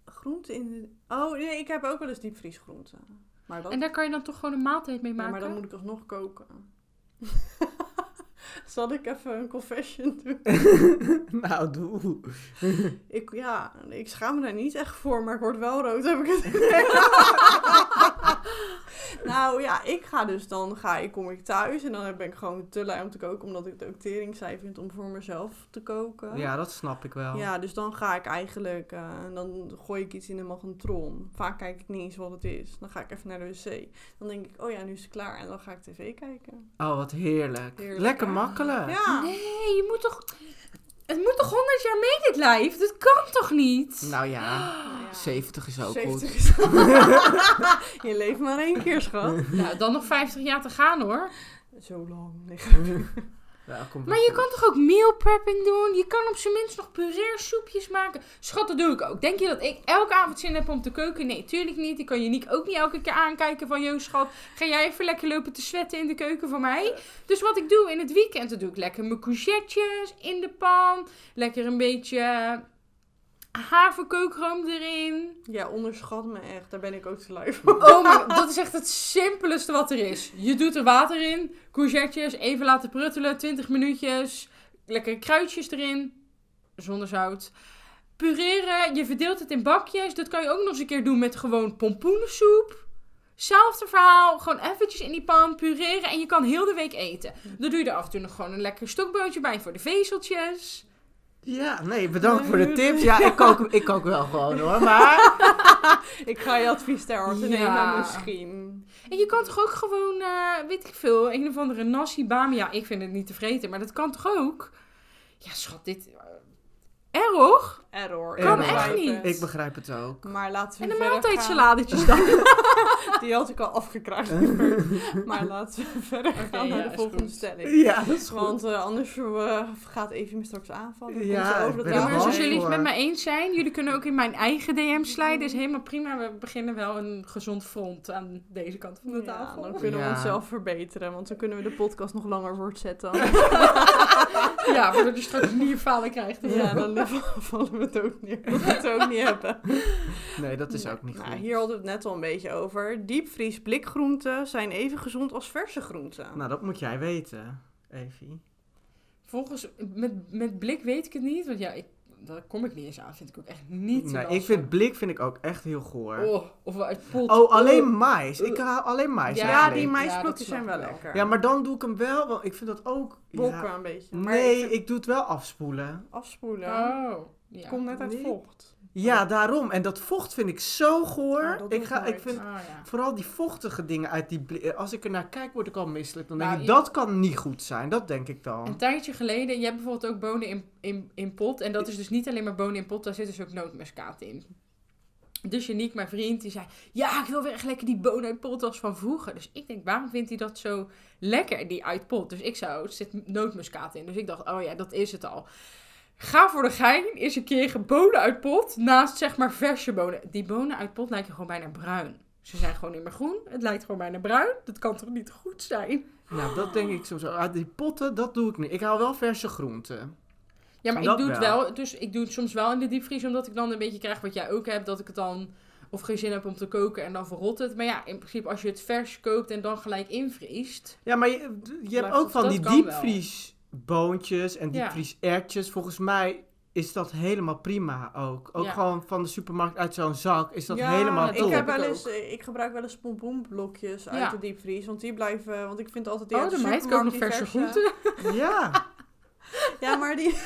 Groenten in de... Oh, nee, ik heb ook wel eens diepvriesgroenten. Maar, dat... En daar kan je dan toch gewoon een maaltijd mee Ja, maken? maar dan moet ik alsnog koken. Zal ik even een confession doen? nou, doe. Ik, ja, ik schaam me daar niet echt voor, maar ik word wel rood, heb ik het Nou ja, ik ga dus dan, ga ik, kom ik thuis en dan ben ik gewoon te lui om te koken, omdat ik het ook tering saai vind om voor mezelf te koken. Ja, dat snap ik wel. Ja, dus dan ga ik eigenlijk, eh, dan gooi ik iets in de magnetron. Vaak kijk ik niet eens wat het is. Dan ga ik even naar de wc. Dan denk ik, oh ja, nu is het klaar. En dan ga ik tv kijken. Oh, wat heerlijk. Heerlijk, Lekker makkelijk. Ja. Nee, je moet toch... Het moet toch 100 jaar mee dit lijf? Dat kan toch niet? Nou ja, ja. 70 is ook 70 goed. is Je leeft maar één keer, schat. Nou, dan nog 50 jaar te gaan hoor. Zo lang. Nee, Ja, Maar je goed. kan toch ook meal prepping doen? Je kan op zijn minst nog pureersoepjes maken. Schat, dat doe ik ook. Denk je dat ik elke avond zin heb om te koken? Nee, tuurlijk niet. Ik kan je ook niet elke keer aankijken van... Yo, schat, ga jij even lekker lopen te zwetten in de keuken voor mij? Dus wat ik doe in het weekend, dan doe ik lekker mijn courgettes in de pan. Lekker een beetje haverkookroom erin. Ja, onderschat me echt. Daar ben ik ook te lui voor. Oh my, dat is echt het simpelste wat er is. Je doet er water in, courgettes, even laten pruttelen, 20 minuutjes. Lekker kruidjes erin, zonder zout. Pureren, je verdeelt het in bakjes. Dat kan je ook nog eens een keer doen met gewoon pompoenensoep. Zelfde verhaal, gewoon eventjes in die pan pureren en je kan heel de week eten. Dan doe je er af en toe nog gewoon een lekker stokbroodje bij voor de vezeltjes. Ja, nee, bedankt voor de tips. Ja, ik kook, ik kook wel gewoon hoor. Maar Ik ga je advies ter harte nemen, misschien. En je kan toch ook gewoon, eh, weet ik veel, een of andere nasi bami. Ja, ik vind het niet te vreten, maar dat kan toch ook? Ja, schat, dit... eh, erg? Error. Kan Ik echt begrijp niet. het. Ik begrijp het ook. Maar laten we En maaltijdsaladetjes gaan. dan. Die had ik al afgekraakt. maar laten we verder gaan naar de volgende goed. stelling. Ja, dat is goed. Want eh, anders eh, gaat Evie me straks aanvallen. Ja, over Ja, maar bang jullie het met mij eens zijn, jullie kunnen ook in mijn eigen DM sliden. Is helemaal prima. We beginnen wel een gezond front aan deze kant van de Ja, tafel. dan kunnen we onszelf verbeteren, want dan kunnen we de podcast nog langer voortzetten. Ja, voordat je straks nierfalen krijgt. ja, dan vallen we het ook niet. We het ook niet hebben. Nee, dat is ook niet Nou, goed. hier hadden we het net al een beetje over. Diepvries blikgroenten zijn even gezond als verse groenten. Nou, dat moet jij weten, Evie. Volgens, met, met blik weet ik het niet. Want ja, ik, daar kom ik niet eens aan. Vind ik ook echt niet Nee, ik vind blik vind ik ook echt heel goor. Oh, Oh, of wel uit pot. alleen mais. Ik haal alleen mais. Ja, eigenlijk. die maisblokjes zijn wel lekker. Ja, maar dan doe ik hem wel, want ik vind dat ook... ja, Bokken een beetje. Maar nee, ik doe het wel afspoelen. afspoelen. Oh, ja. Komt net uit Nee. vocht. Ja, daarom. En dat vocht vind ik zo goor. Ik, ga, ik ik vind Oh, vooral die vochtige dingen uit die. Als ik er naar kijk, word ik al misselijk. Dan Nou, denk ik, je- dat kan niet goed zijn. Dat denk ik dan. Een tijdje geleden, je hebt bijvoorbeeld ook bonen in, in, in pot. En dat is dus niet alleen maar bonen in pot, daar zit dus ook nootmuskaat in. Dus Janiek, mijn vriend, die zei... Ja, ik wil weer echt lekker die bonen uit pot als van vroeger. Dus ik denk, waarom vindt hij dat zo lekker, die uit pot? Dus ik zou, er zit nootmuskaat in. Dus ik dacht, oh ja, dat is het al. Ga voor de gein eens een keer bonen uit pot naast zeg maar verse bonen. Die bonen uit pot lijken gewoon bijna bruin. Ze zijn gewoon niet meer groen. Het lijkt gewoon bijna bruin. Dat kan toch niet goed zijn? Nou, dat denk ik sowieso. Uit die potten, dat doe ik niet. Ik haal wel verse groenten. Ja, maar Dat ik doe het wel. wel. Dus ik doe het soms wel in de diepvries, omdat ik dan een beetje krijg wat jij ook hebt. Dat ik het dan of geen zin heb om te koken en dan verrot het. Maar ja, in principe als je het vers koopt en dan gelijk invriest. Ja, maar je, je hebt ook van die kan diepvriesboontjes en Ja. diepvries erwtjes. Volgens mij is dat helemaal prima ook. Ook Ja. gewoon van de supermarkt uit zo'n zak is dat ja, helemaal dat ik, top. heb wel ik eens, eh, ik gebruik wel eens pompoenblokjes uit Ja. de diepvries. Want die blijven, want ik vind altijd die Oh, uit de de meid die verse- groenten. Ja, Ja, maar die...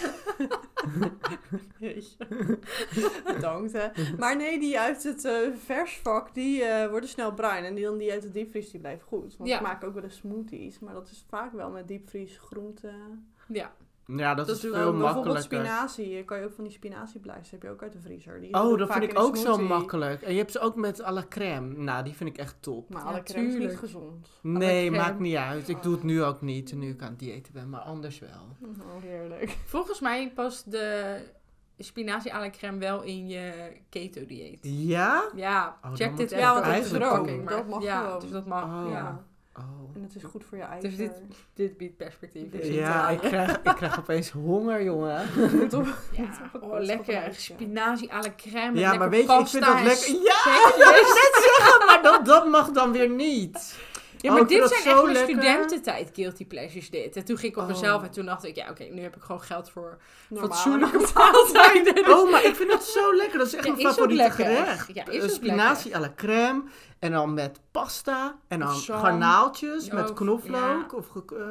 Bedankt, hè. Maar nee, die uit het eh, versvak, die eh, worden snel bruin. En die, dan die uit de diepvries, die blijven goed. Want Ja. ik maak ook wel eens smoothies. Maar dat is vaak wel met diepvries groenten. Ja, ja dat, Dat is veel Dan bijvoorbeeld makkelijker. spinazie. Kan je ook van die spinazieblijst, heb je ook uit de vriezer. Die Oh, dat vind ik ook zo makkelijk. En je hebt ze ook met à la crème. Nou, die vind ik echt top. Maar Ja, alle crème is niet tuurlijk. gezond. Nee, maakt niet uit. Ik doe het nu ook niet, nu ik aan het diëten ben, maar anders wel. Oh, heerlijk. volgens mij past de spinazie à la crème wel in je keto-dieet. Ja? Ja, Oh, check dit even. Ja, want dat is Dat mag ja, gewoon. dus dat mag. Oh. Ja. Oh. En het is goed voor je Dus eigen. Dit biedt perspectief. Dit Ja, het, ik krijg, ik krijg opeens honger, jongen. Op- Ja, op oh, lekker. Spinazie à la crème. Ja, maar weet je, ik vind dat lekker. Ja, ik wou net zeggen, maar dat, dat mag dan weer niet. Ja, Oh, maar dit zijn echt mijn lekker. studententijd guilty pleasures dit. En toen ging ik op Oh. mezelf en toen dacht ik, ja oké, nu heb ik gewoon geld voor fatsoenlijke maaltijden. Dus- Oh, maar ik vind dat zo lekker. Dat is echt Ja, mijn is favoriete lekker. gerecht. Ja, is Eh, Spinazie à la crème. En dan met pasta. En dan garnaaltjes met of- knoflook. ja. Of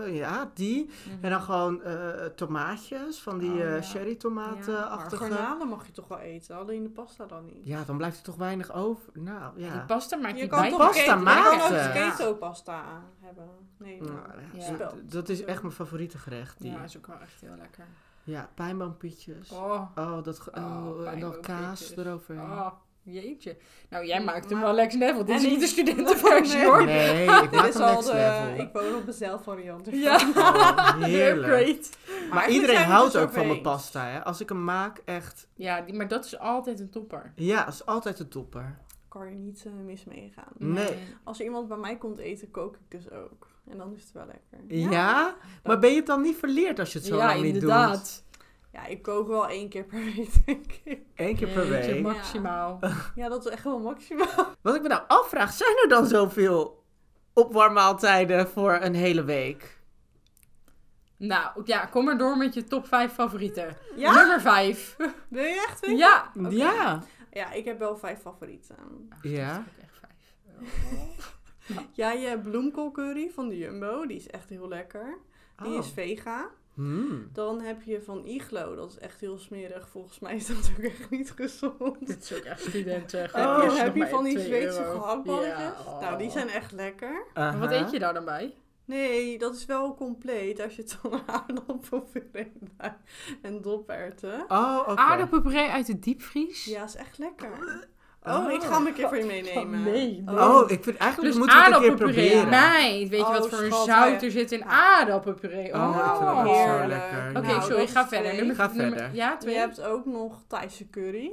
eh, ja, die. En dan gewoon eh, tomaatjes. Van die Oh, eh, ja. cherry Maar tomatenachtige. garnalen mag je toch wel eten, alleen de pasta dan niet. Ja, dan blijft er toch weinig over. Nou, Die ja. pasta maakt Je die kan bij- toch pasta je kan ook keto pasta hebben. Nee, Nou, maar Ja. dat- is echt mijn favoriete gerecht. Die. Ja, is ook wel echt heel lekker. Ja, pijnboompitjes. Oh, Oh, dat, ge- Oh, oh, en dan kaas eroverheen. oh, jeetje. Nou, jij maakt hem maar- wel lekker net, want dit is niet de studentenversie Nee. hoor. Nee, ik dit maak is hem al de, ik woon op de zelfvariant. ervan. Ja, Oh, heerlijk. Maar iedereen houdt het ook dus van mijn pasta, hè. Als ik hem maak, echt... Ja, die, maar dat is altijd een topper. Ja, dat is altijd een topper. Kan je niet eh, mis mee gaan. Nee. Als er iemand bij mij komt eten, kook ik dus ook. En dan is het wel lekker. Ja? Maar ben je het dan niet verleerd als je het zo Ja, lang niet doet? inderdaad. Ja, ik kook wel één keer per week, denk ik. Eén keer per week. maximaal. Ja, dat is echt wel maximaal. Wat ik me nou afvraag, zijn er dan zoveel opwarmmaaltijden voor een hele week? Nou, ja, kom maar door met je top 5 favorieten. Ja? Nummer 5. Wil je echt weten? Ja. Ja. Ja, ik heb wel vijf favorieten. Ja. Dat is ook echt vijf. Ja, je hebt bloemkoolcurry van de Jumbo. Die is echt heel lekker. Die Oh. is vega. Hmm. Dan heb je van Iglo. Dat is echt heel smerig. Volgens mij is dat ook echt niet gezond. Dit is ook echt studenten. heb je, Geef heb je van die 2 Zweedse gehaktballetjes? Ja, oh. Nou, die zijn echt lekker. Maar wat eet je daar dan bij? Nee, dat is wel compleet als je het dan aardappelpuree bij en doperwten. Oh, oké. Aardappelpuree uit de diepvries? Ja, is echt lekker. Oh. Oh, ik ga hem een keer voor je meenemen. nee, nee. Oh, ik vind eigenlijk Dus moeten we het een keer aardappelpuree. proberen. Meid, weet je Oh, wat voor een zout er zit in aardappelpuree? Oh, Oh, ik vind dat ook zo heerlijk. lekker. Oké, Nou, sorry, ga verder. Nummer, Ga nummer- verder. Ja, Je twee. hebt ook nog Thaise curry.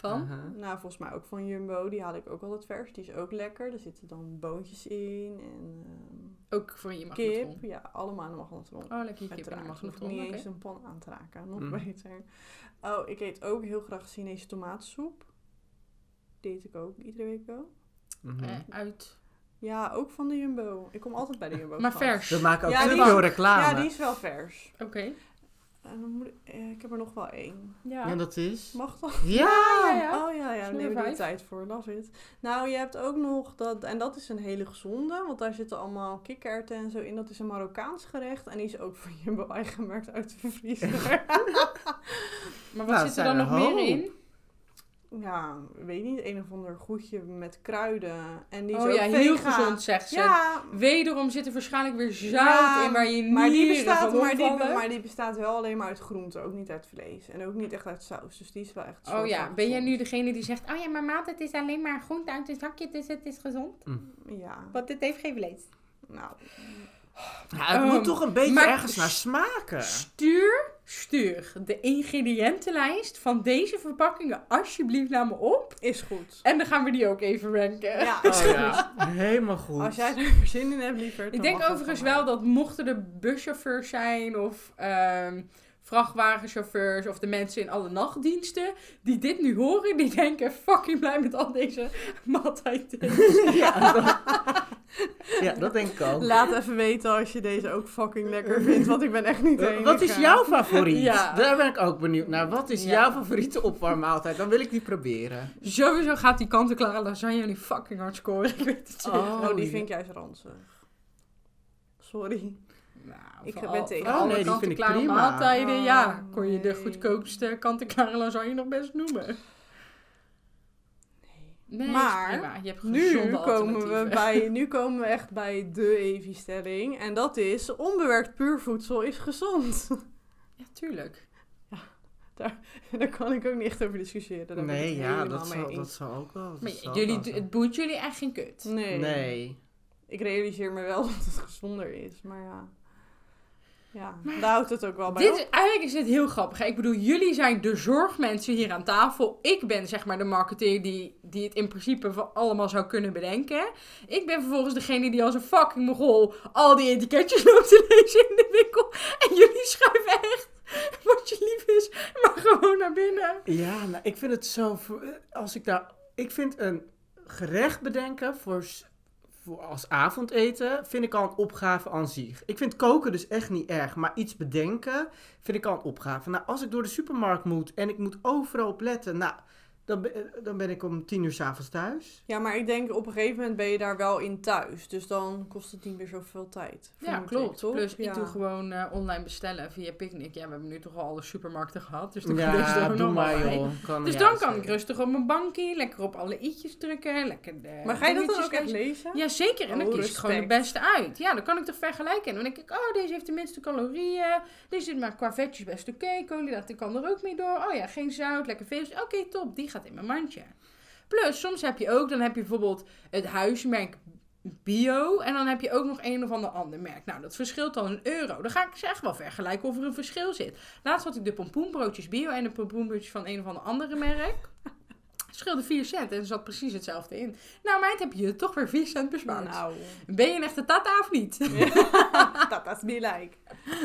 Van? Nou, volgens mij ook van Jumbo. Die haal ik ook altijd vers. Die is ook lekker. Er zitten dan boontjes in en ehm, Ook voor je kip. magnetron. Ja, allemaal in de magnetron. Oh, lekker je kip in niet eens een pan aan te raken. Nog Mm. beter. Oh, ik eet ook heel graag Chinese tomatensoep. Die eet ik ook iedere week wel. Mhm. Eh, uit. Ja, ook van de Jumbo. Ik kom altijd bij de Jumbo. Maar vers. We maken ook Ja, veel reclame. Ja, die is wel vers. Oké. Ik, eh, ik heb er nog wel één. Ja. Ja, dat is... Mag dat? Ja! ja, ja. Oh ja, ja, neem er de tijd voor. Love it. Nou, je hebt ook nog dat, en dat is een hele gezonde, want daar zitten allemaal kikkererwten en zo in. Dat is een Marokkaans gerecht en die is ook van Jumbo eigengemerkt uit de vriezer. Maar wat Nou, zit er dan nog meer in? Ja, weet niet, een of ander goedje met kruiden. En die is Oh ook ja, heel gezond zegt ze. Ja, Wederom zit er waarschijnlijk weer zout Ja, in waar je maar die, nieren bestaat, van maar, die, maar die bestaat wel alleen maar uit groenten, ook niet uit vlees. En ook niet echt uit saus, dus die is wel echt Oh ja, ben jij nu degene die zegt... Oh ja, maar maat, het is alleen maar groente uit een zakje, dus het is gezond. Ja, Want het heeft geen vlees. nou, Ja, het Um, moet toch een beetje ergens naar smaken. Stuur, stuur de ingrediëntenlijst van deze verpakkingen alsjeblieft naar me op. is goed. En dan gaan we die ook even ranken. Ja, Oh ja, helemaal goed. Als jij er zin in hebt, liever. Ik denk overigens wel dat mochten er buschauffeurs zijn of ehm, vrachtwagenchauffeurs of de mensen in alle nachtdiensten die dit nu horen, die denken fucking blij met al deze maaltijden. ja, dat, ja, dat denk ik ook. Laat even weten als je deze ook fucking lekker vindt, want ik ben echt niet de enige. Wat is jouw favoriet? Ja. Daar ben ik ook benieuwd naar. Wat is Ja. jouw favoriete opwarmmaaltijd? Dan wil ik die proberen. Sowieso gaat die kant-en-klare lasagne nu fucking hard scoren. Ik weet het. Oh, Oh, die ja. vind ik juist ranzig. Sorry. Nou, Ik ben tegen. Oh, nee, die vind ik kant-en-klare prima. maaltijden, Oh, ja, kon je de goedkoopste kant-en-klare lasagne nog best noemen. Nee, Maar. Je hebt Nu komen, we bij, nu komen we echt bij de Evi-stelling. En dat is, onbewerkt puurvoedsel is gezond. Ja, tuurlijk. Daar kan ik ook niet echt over discussiëren. Daar Nee, ja, dat zal, dat zal ook wel. Maar jullie, wel het boeit jullie echt geen kut. Nee. Nee. Ik realiseer me wel dat het gezonder is, maar ja. Ja, Maar daar houdt het ook wel bij Dit op. eigenlijk is dit heel grappig. hè. Ik bedoel, jullie zijn de zorgmensen hier aan tafel. Ik ben zeg maar de marketeer die, die het in principe van allemaal zou kunnen bedenken. Ik ben vervolgens degene die als een fucking mogol al die etiketjes loopt te lezen in de winkel. En jullie schuiven echt, wat je lief is, maar gewoon naar binnen. Ja, nou, ik vind het zo. Als ik daar. Ik vind een gerecht bedenken voor, voor als avondeten. Vind ik al een opgave aan zich. Ik vind koken dus echt niet erg. Maar iets bedenken vind ik al een opgave. Nou, als ik door de supermarkt moet en ik moet overal op letten. Nou, dan, ben- dan ben ik om tien uur s'avonds thuis. Ja, maar ik denk op een gegeven moment ben je daar wel in thuis. Dus dan kost het niet meer zoveel tijd. Ja, ik, klopt. toch? Plus, Ja. ik doe gewoon eh, online bestellen via Picnic. Ja, we hebben nu toch al alle supermarkten gehad. Dus dan kan Ja, er ook doe maar joh. Kan, Dus ja, dan kan ik rustig op mijn bankje, lekker op alle i'tjes drukken, lekker de Maar ga je dat dan ook echt lezen. Ja, zeker. En dan Oh, kies ik gewoon de beste uit. Ja, dan kan ik toch vergelijken. En dan denk ik, oh, deze heeft de minste calorieën. Deze zit maar qua vetjes best oké. Koolhydraten kan er ook mee door. Oh ja, geen zout, lekker vis. Oké, top. Die gaat in mijn mandje. Plus, soms heb je ook, dan heb je bijvoorbeeld het huismerk bio. En dan heb je ook nog een of ander ander merk. Nou, dat verschilt dan een euro. Dan ga ik ze echt wel vergelijken of er een verschil zit. Laatst had ik de pompoenbroodjes bio en de pompoenbroodjes van een of ander andere merk. Het scheelde 4 cent en er zat precies hetzelfde in. Nou, meid, heb je toch weer 4 cent bespaard. Nou, Ben je een echte tata of niet? dat is me like.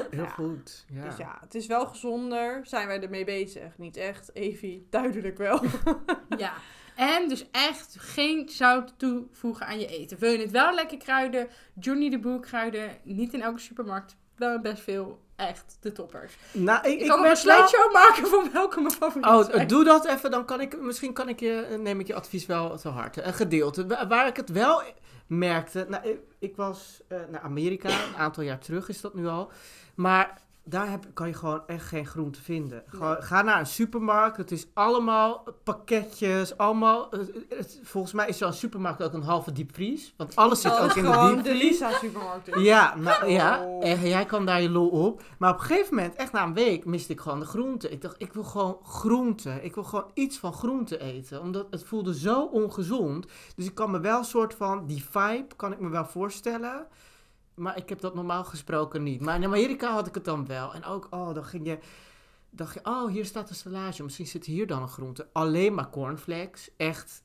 Heel Ja. goed. Ja. Dus ja, het is wel gezonder. Zijn wij ermee bezig? Niet echt, Evie, duidelijk wel. ja. En dus echt geen zout toevoegen aan je eten. Wil je het wel lekker kruiden? Johnny de Boer kruiden. Niet in elke supermarkt. Wel best veel. Echt de toppers. Nou, ik, Ik, kan een wel- slideshow maken van welke mijn favorieten Oh, zijn. doe dat even, dan kan ik, misschien kan ik je, neem ik je advies wel te harte. Een gedeelte. Wa- Waar ik het wel merkte, nou, ik, ik was eh, naar Amerika, een aantal jaar terug is dat nu al. Maar daar heb, kan je gewoon echt geen groente vinden. Gewoon, Ga naar een supermarkt. Het is allemaal pakketjes. Allemaal, eh, het- volgens mij is zo'n supermarkt ook een halve diepvries. Want alles zit Dat ook in de gewoon de diepvries. Lisa supermarkt. is. Ja, nou, ja Oh. en jij kan daar je lol op. Maar op een gegeven moment, echt na een week, miste ik gewoon de groente. Ik dacht, ik wil gewoon groente. Ik wil gewoon iets van groente eten. Omdat het voelde zo ongezond. Dus ik kan me wel een soort van, die vibe kan ik me wel voorstellen. Maar ik heb dat normaal gesproken niet. Maar in Amerika had ik het dan wel. En ook, oh, dan ging je... Dacht je, oh, hier staat een salage. Misschien zit hier dan een groente. Alleen maar cornflakes. Echt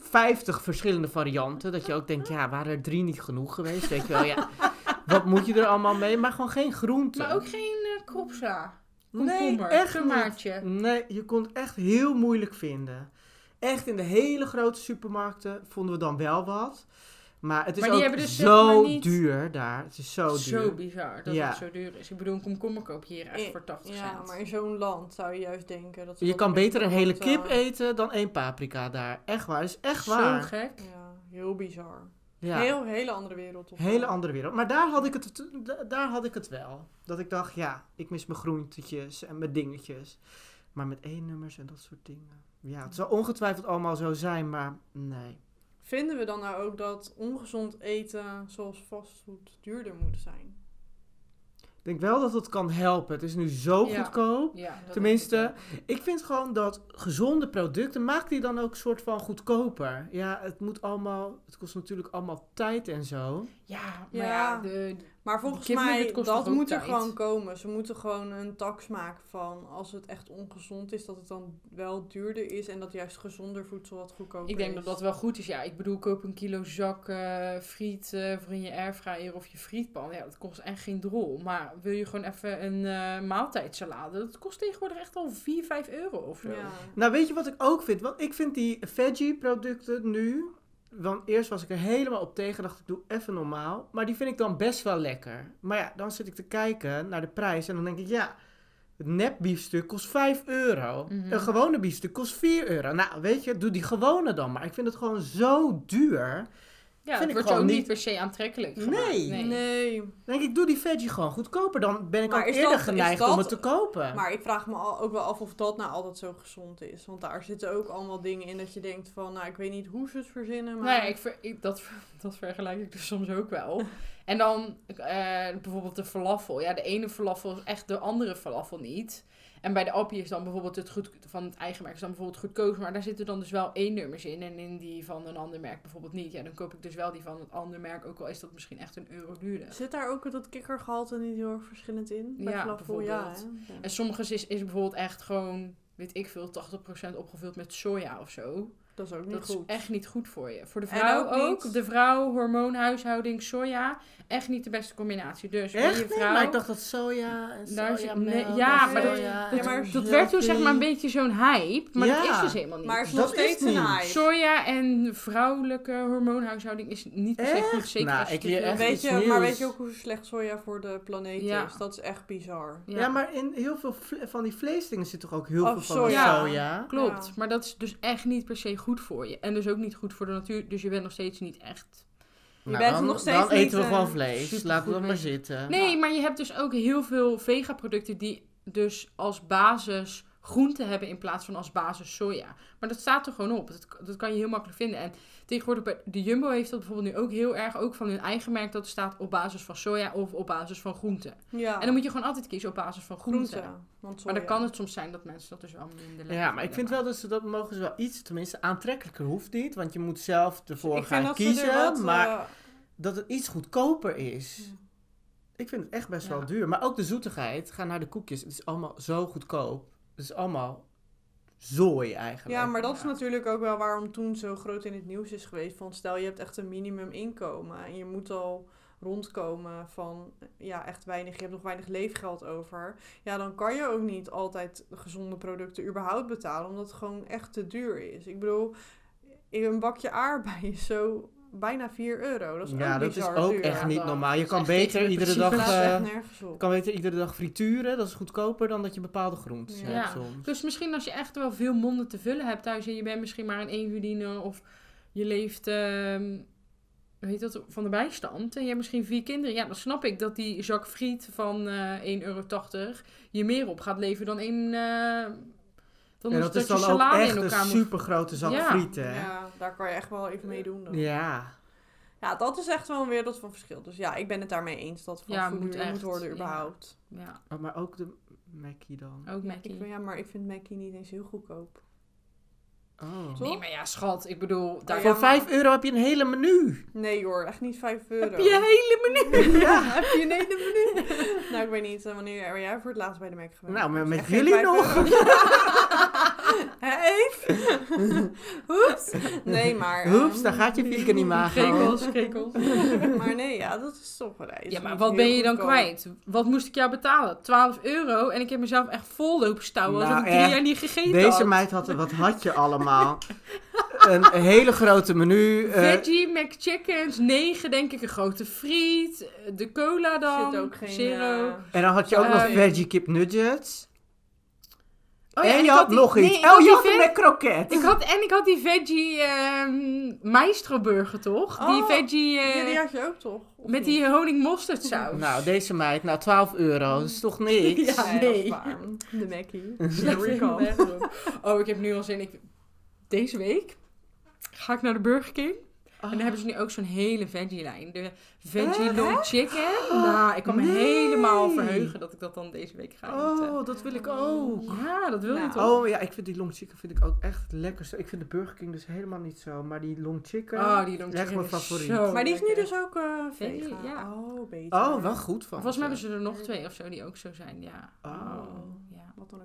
50 verschillende varianten. Dat je ook denkt, ja, waren er drie niet genoeg geweest? Weet je wel, ja. Wat moet je er allemaal mee? Maar gewoon geen groente. Maar ook geen uh, kropsla. nee, komkommer, echt niet. Nee, je kon het echt heel moeilijk vinden. Echt in de hele grote supermarkten vonden we dan wel wat. Maar het is Maar die ook hebben dus zo niet- duur daar. Het is zo duur. Zo bizar dat Ja. het zo duur is. Ik bedoel, een komkommer koop je hier echt voor 80 Ja, cent. maar in zo'n land zou je juist denken dat ze Je dat kan beter een hele kip eten dan één paprika daar. Echt waar, is echt waar. Zo gek. Ja, heel bizar. Ja. Heel, hele andere wereld. of Hele wel? andere wereld. Maar daar had, ik het, da- daar had ik het wel. Dat ik dacht, ja, ik mis mijn groentetjes en mijn dingetjes. Maar met één nummers en dat soort dingen. Ja, het zal ongetwijfeld allemaal zo zijn, maar nee. Vinden we dan nou ook dat ongezond eten zoals fastfood duurder moet zijn? Ik denk wel dat het kan helpen. Het is nu zo Ja. goedkoop. Ja, Tenminste, ik Ik vind gewoon dat gezonde producten, maak die dan ook een soort van goedkoper. Ja, het moet allemaal, het kost natuurlijk allemaal tijd en zo. Ja, maar Ja. ja, de, Maar volgens mij, dat moet er tijd? gewoon komen. Ze moeten gewoon een tax maken van als het echt ongezond is, dat het dan wel duurder is en dat juist gezonder voedsel wat goedkoper ik denk is. dat dat wel goed is. Ja, ik bedoel, koop een kilo zak eh, friet eh, voor in je airfryer of je frietpan. Ja, dat kost echt geen drol. Maar wil je gewoon even een eh maaltijdsalade, dat kost tegenwoordig echt al 4, 5 euro of zo. Ja. Nou, weet je wat ik ook vind? Want ik vind die veggie producten nu, want eerst was ik er helemaal op tegen, dacht ik doe even normaal. Maar die vind ik dan best wel lekker. Maar ja, dan zit ik te kijken naar de prijs en dan denk ik, ja, het nepbiefstuk kost 5 euro. Mhm. Een gewone biefstuk kost 4 euro. Nou, weet je, doe die gewone dan. Maar ik vind het gewoon zo duur. Ja, Vind het ik wordt ook gewoon niet niet- per se aantrekkelijk Nee. Nee. Denk ik, doe die veggie gewoon goedkoper. Dan ben ik Maar ook eerder dat- geneigd dat- om het te kopen. Maar ik vraag me al, ook wel af of dat nou altijd zo gezond is. Want daar zitten ook allemaal dingen in dat je denkt van, nou, ik weet niet hoe ze het verzinnen, maar... Nee, ik ver- ik, dat, dat vergelijk ik dus soms ook wel. En dan eh, bijvoorbeeld de falafel. Ja, de ene falafel is echt de andere falafel niet. En bij de appie is dan bijvoorbeeld het goed van het eigen merk is dan bijvoorbeeld goedkoop. Maar daar zitten dan dus wel één nummers in. En in die van een ander merk bijvoorbeeld niet. Ja, dan koop ik dus wel die van het andere merk. Ook al is dat misschien echt een euro duurder. Zit daar ook dat kikkergehalte niet heel erg verschillend in? Bij Ja, bijvoorbeeld. Ja. En sommige is, is bijvoorbeeld echt gewoon, weet ik veel, 80% opgevuld met soja of zo. Dat is ook niet Dat is echt niet goed voor je. Voor de En vrouw ook De vrouw, hormoonhuishouding, soja. Echt niet de beste combinatie. Dus voor Echt? je Nee, vrouw... maar ik dacht dat soja en Daar soja zit- nee, melk ja, maar dat- ja, maar dat werd toen zeg maar een beetje zo'n hype. Maar dat is dus helemaal niet. Maar het is Dat nog steeds is een niet. hype. Soja en vrouwelijke hormoonhuishouding is niet per se goed. Zeker Nou, als ik echt Weet iets je, maar nieuws. weet je ook hoe slecht soja voor de planeet Ja. is? Dat is echt bizar. Ja. maar in heel veel van die vleesdingen zit toch ook heel Oh, veel van soja. soja. Klopt, maar dat is dus echt niet per se goed voor je. En dus ook niet goed voor de natuur. Dus je bent nog steeds niet echt... Je Nou, bent dan, nog steeds dan niet, eten we eh, gewoon vlees. supergoed Laten we dat maar zitten. Nee, maar je hebt dus ook heel veel vegaproducten die dus als basis groente hebben in plaats van als basis soja. Maar dat staat er gewoon op. Dat, dat kan je heel makkelijk vinden. En tegenwoordig bij de Jumbo heeft dat bijvoorbeeld nu ook heel erg, ook van hun eigen merk, dat er staat op basis van soja of op basis van groente. Ja, En dan moet je gewoon altijd kiezen op basis van groente. groente. Want Maar dan kan het soms zijn dat mensen dat dus wel minder lekker Ja, maar ik vind wel dat ze dat mogen ze wel iets, tenminste aantrekkelijker hoeft niet, want je moet zelf ervoor ik gaan vind dat kiezen, ze er wat, maar eh, dat het iets goedkoper is. Ik vind het echt best Ja. wel duur, maar ook de zoetigheid, ga naar de koekjes, het is allemaal zo goedkoop. Het is allemaal zooi eigenlijk. Ja, maar dat is Ja. natuurlijk ook wel waarom toen zo groot in het nieuws is geweest. Van stel je hebt echt een minimum inkomen en je moet al rondkomen van ja, echt weinig, je hebt nog weinig leefgeld over. Ja, dan kan je ook niet altijd gezonde producten überhaupt betalen, omdat het gewoon echt te duur is. Ik bedoel, een bakje aardbeien is zo bijna 4 euro. Dat is Ja, ook dat is ook duur. echt Ja, niet normaal. Je kan beter iedere de dag, eh, op. kan beter iedere dag frituren, dat is goedkoper dan dat je bepaalde groenten Ja. hebt Ja. soms. Dus misschien als je echt wel veel monden te vullen hebt thuis en je bent misschien maar een eenverdiener of je leeft ehm, hoe heet dat, van de bijstand en je hebt misschien vier kinderen, ja, dan snap ik dat die zak friet van eh 1,80 euro je meer op gaat leveren dan één. eh dan En dat, dat is dan ook salade echt in een elkaar moet. super grote zak Ja. frieten, hè? Ja, daar kan je echt wel even mee doen dan. Ja. Ja, dat is echt wel een wereld van verschil. Dus ja, ik ben het daarmee eens dat van Ja, voeding moet worden überhaupt. Ja, Oh, maar ook de Mackie dan. ook Ja, Mackie. ik, vind- ja, maar ik vind Mackie niet eens heel goedkoop. Oh. Nee, maar ja, schat, ik bedoel, daar ja, Voor maar- 5 euro heb je een hele menu. Nee hoor, echt niet 5 euro. heb je een hele menu. Ja, heb je een hele menu? nou, ik weet niet, eh, wanneer ben jij voor het laatst bij de Mac geweest? Nou, Dus met geen jullie 5 nog. Eve? Oeps. Nee, maar... Hoeps, ehm, daar gaat je vegan imago. Krekels, krekels. maar nee, ja, dat is toch een reis. Ja, maar Niet wat ben je dan goedkoop. kwijt? Wat moest ik jou betalen? 12 euro en ik heb mezelf echt vol lopen stouwen Nou, alsof ik drie jaar niet gegeten Deze had. meid had, wat had je allemaal? een hele grote menu. eh, Veggie McChickens, 9 denk ik, een grote friet, eh, de cola dan, Zit ook geen... zero. eh, en dan had je ook nog ja. veggie kip nuggets. Oh ja, en je had die- nog iets. nee, oh, had je had met kroket. Ik had, en ik had die veggie ehm maestro burger, toch? die Oh, veggie eh, ja, die had je ook toch? Of met niet? die honing. Nou, deze meid, nou 12 euro, dat is toch niks? Ja, Nee. De Mackie. Slecht Here we come. weggeroepen. Oh, ik heb nu al zin. Ik, deze week ga ik naar de Burger King. En dan hebben ze nu ook zo'n hele veggie-lijn. De veggie long chicken. Nou, ik kan me helemaal verheugen dat ik dat dan deze week ga eten. Oh, dat wil ik ook. Ja, dat wil je Nou. toch? Oh ja, ik vind die long chicken vind ik ook echt het lekkerste. Ik vind de Burger King dus helemaal niet zo. Maar die long chicken... Oh, die long Echt chicken mijn favoriet. zo Maar die is nu lekker. dus ook eh Veggie, vegan. ja. Oh, beter. Oh, wel goed van Volgens mij hebben ze er nog twee of zo die ook zo zijn, ja. Oh.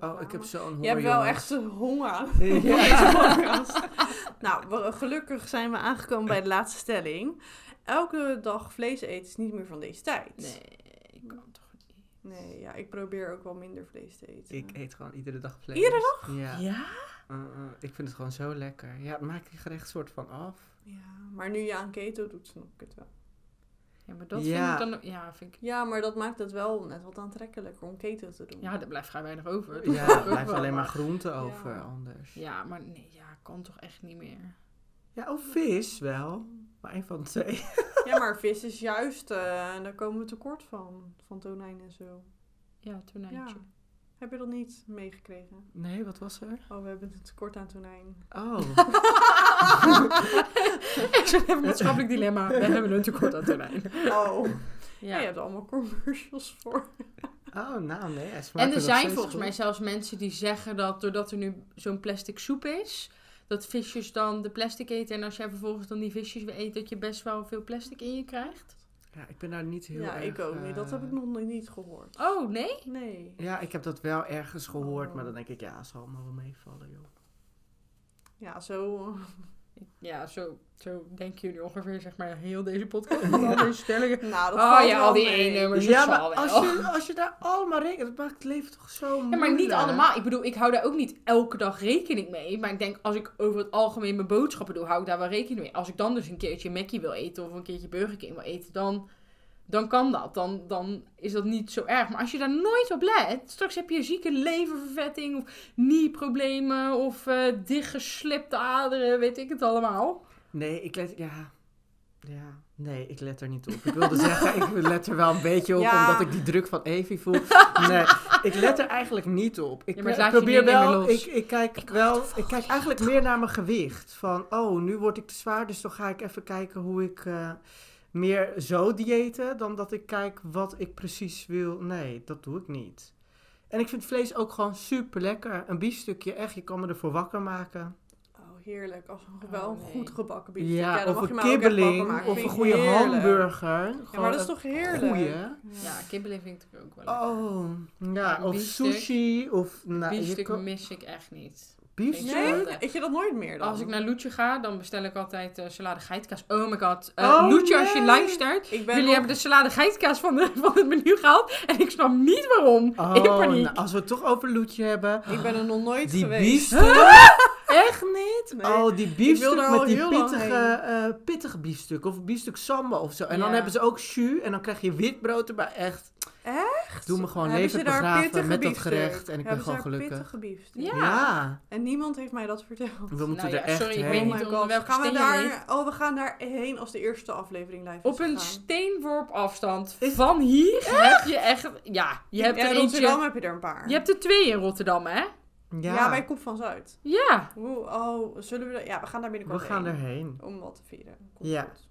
Oh, ik heb zo'n honger, Je hebt wel jongens. echt een honger. Ja. nou, we- gelukkig zijn we aangekomen bij de laatste stelling. Elke dag vlees eten is niet meer van deze tijd. Nee, ik kan toch niet. Nee, ja, ik probeer ook wel minder vlees te eten. Ik eet gewoon iedere dag vlees. Iedere dag? Ja. Ja? Uh, uh, ik vind het gewoon zo lekker. Ja, het maakt je gerecht soort van af. Ja, maar nu je aan keto doet, snap ik het wel. Ja, maar dat Ja. vind ik dan... Ja, vind ik... Ja, maar dat maakt het wel net wat aantrekkelijker om keto te doen. Ja, er blijft vrij weinig over. Dat Ja, er blijft wel. alleen maar groente over Ja. anders. Ja, maar nee, ja, kan toch echt niet meer. Ja, of vis wel. Maar één van de twee. Ja, maar vis is juist, eh, daar komen we tekort van. Van tonijn en zo. Ja, tonijntje. Heb je dat niet meegekregen? Nee, wat was er? Oh, we hebben een tekort aan tonijn. Oh. ik zit even een maatschappelijk dilemma. We hebben een tekort aan tonijn. Oh. Ja. Ja. je hebt er allemaal commercials voor. Oh, nou nee. En er zijn volgens goed. mij zelfs mensen die zeggen dat doordat er nu zo'n plastic soep is, dat visjes dan de plastic eten. En als jij vervolgens dan die visjes weer eet, dat je best wel veel plastic in je krijgt. Ja, ik ben daar niet heel ja, erg... ik ook niet. Dat heb ik eh, nog niet gehoord. Oh, nee? Nee. Ja, ik heb dat wel ergens gehoord, Oh. maar dan denk ik, ja, zal allemaal wel meevallen, joh. Ja, zo. Ja, zo, zo denken jullie ongeveer, zeg maar, heel deze podcast. Met al deze stellingen. Nou, dat Oh ja, al die mee. E-nummers. ja, maar wel. als je, als je daar allemaal rekent, dat maakt het leven toch zo Ja, maar niet moeilijk. allemaal. Ik bedoel, ik hou daar ook niet elke dag rekening mee. Maar ik denk, als ik over het algemeen mijn boodschappen doe, hou ik daar wel rekening mee. Als ik dan dus een keertje Mackie wil eten of een keertje Burger King wil eten, dan, dan kan dat. Dan, dan is dat niet zo erg. Maar als je daar nooit op let, straks heb je zieke leververvetting of nie-problemen of eh dichtgeslipte aderen, weet ik het allemaal. Nee, ik let... Ja. Ja. Nee, ik let er niet op. Ik wilde zeggen, ik let er wel een beetje op, Ja. omdat ik die druk van Evie voel. Nee, ik let er eigenlijk niet op. Ik Ja, pro- probeer wel... los. Ik, ik kijk wel... Ik kijk eigenlijk meer naar mijn gewicht. Van, oh, nu word ik te zwaar, dus dan ga ik even kijken hoe ik... eh, meer zo diëten dan dat ik kijk wat ik precies wil. Nee, dat doe ik niet. En ik vind vlees ook gewoon super lekker. Een biefstukje, echt, je kan me ervoor wakker maken. Oh, heerlijk. Als een, Oh, wel een nee. goed gebakken biefstuk. Ja, dan of mag je een wakker kibbeling, maken. of een goede heerlijk. hamburger. Ja, maar dat is toch heerlijk? Goeie. Ja, kibbelen vind ik ook wel lekker. Oh, ja, of biefstuk. sushi, of... Nou, je Biefstuk kan- mis ik echt niet. Biefstuk? Nee? Eet je dat nooit meer dan? Als ik naar Loetje ga, dan bestel ik altijd eh, salade geitkaas. Oh my god. Eh Oh, Loetje, als je luistert. Jullie nog- hebben de salade geitkaas van, de, van het menu gehaald. En ik snap niet waarom. Oh, in paniek. nou, als we het toch over Loetje hebben. Ik ben er nog nooit Die geweest. biefstuk. Echt niet? Nee. Oh, die biefstuk met die pittige, eh, pittige biefstuk. Of biefstuk sambal of zo. En dan hebben ze ook jus. En dan krijg je witbrood erbij. Echt. Echt? Doe me gewoon Hebben begraven pittig met dat gerecht en ik ben Hebben ze gewoon gelukkig. Ja. Ja. En niemand heeft mij dat verteld. We moeten Nou ja, er echt sorry, ik heen. weet Oh niet my Gaan we daar... Oh, we gaan daar heen als de eerste aflevering live is Op een steenworp afstand Is- van hier heb je echt... Ja, je hebt Ja, er in Rotterdam eentje... heb je er een paar. Je hebt er twee in Rotterdam, hè? Ja, Ja, bij Koep van Zuid. Ja. Oeh, oh, zullen we... Ja, we gaan daar we binnenkort gaan heen. erheen. Om wat te vieren. Komt Ja. goed.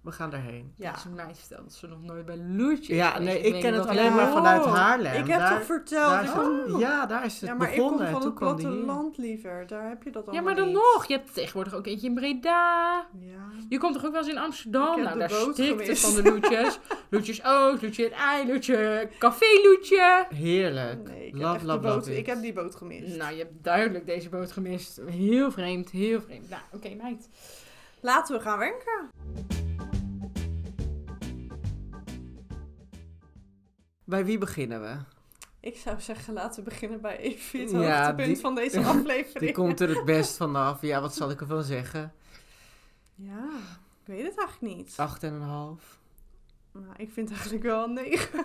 We gaan erheen. Ja. Meid vertelt dat ze nog nooit bij Loetje is Ja, nee, ik ken het alleen maar Oh, vanuit Haarlem. Ik heb daar, toch verteld... daar is ja, daar is het ja, maar ik kom van het platteland liever. Daar heb je dat allemaal Ja, maar dan niet. nog. Je hebt tegenwoordig ook eentje in Breda. Ja. Je komt toch ook wel eens in Amsterdam? Ik heb nou, de daar boot stikt het gemist. van de loetjes. loetjes Oost, loetje het ei, loetje café loetje. Heerlijk. Nee, ik heb, love, echt love, die boot, love ik heb die boot gemist. Nou, je hebt duidelijk deze boot gemist. Heel vreemd, heel vreemd. Nou, oké, meid. Laten we gaan werken. Bij wie beginnen we? Ik zou zeggen, laten we beginnen bij Evie, het Ja, hoogtepunt die- van deze aflevering. Die komt er het best vanaf. Ja, wat zal ik ervan zeggen? Ja, ik weet het eigenlijk niet. Acht en een half. Nou, ik vind eigenlijk wel een 9.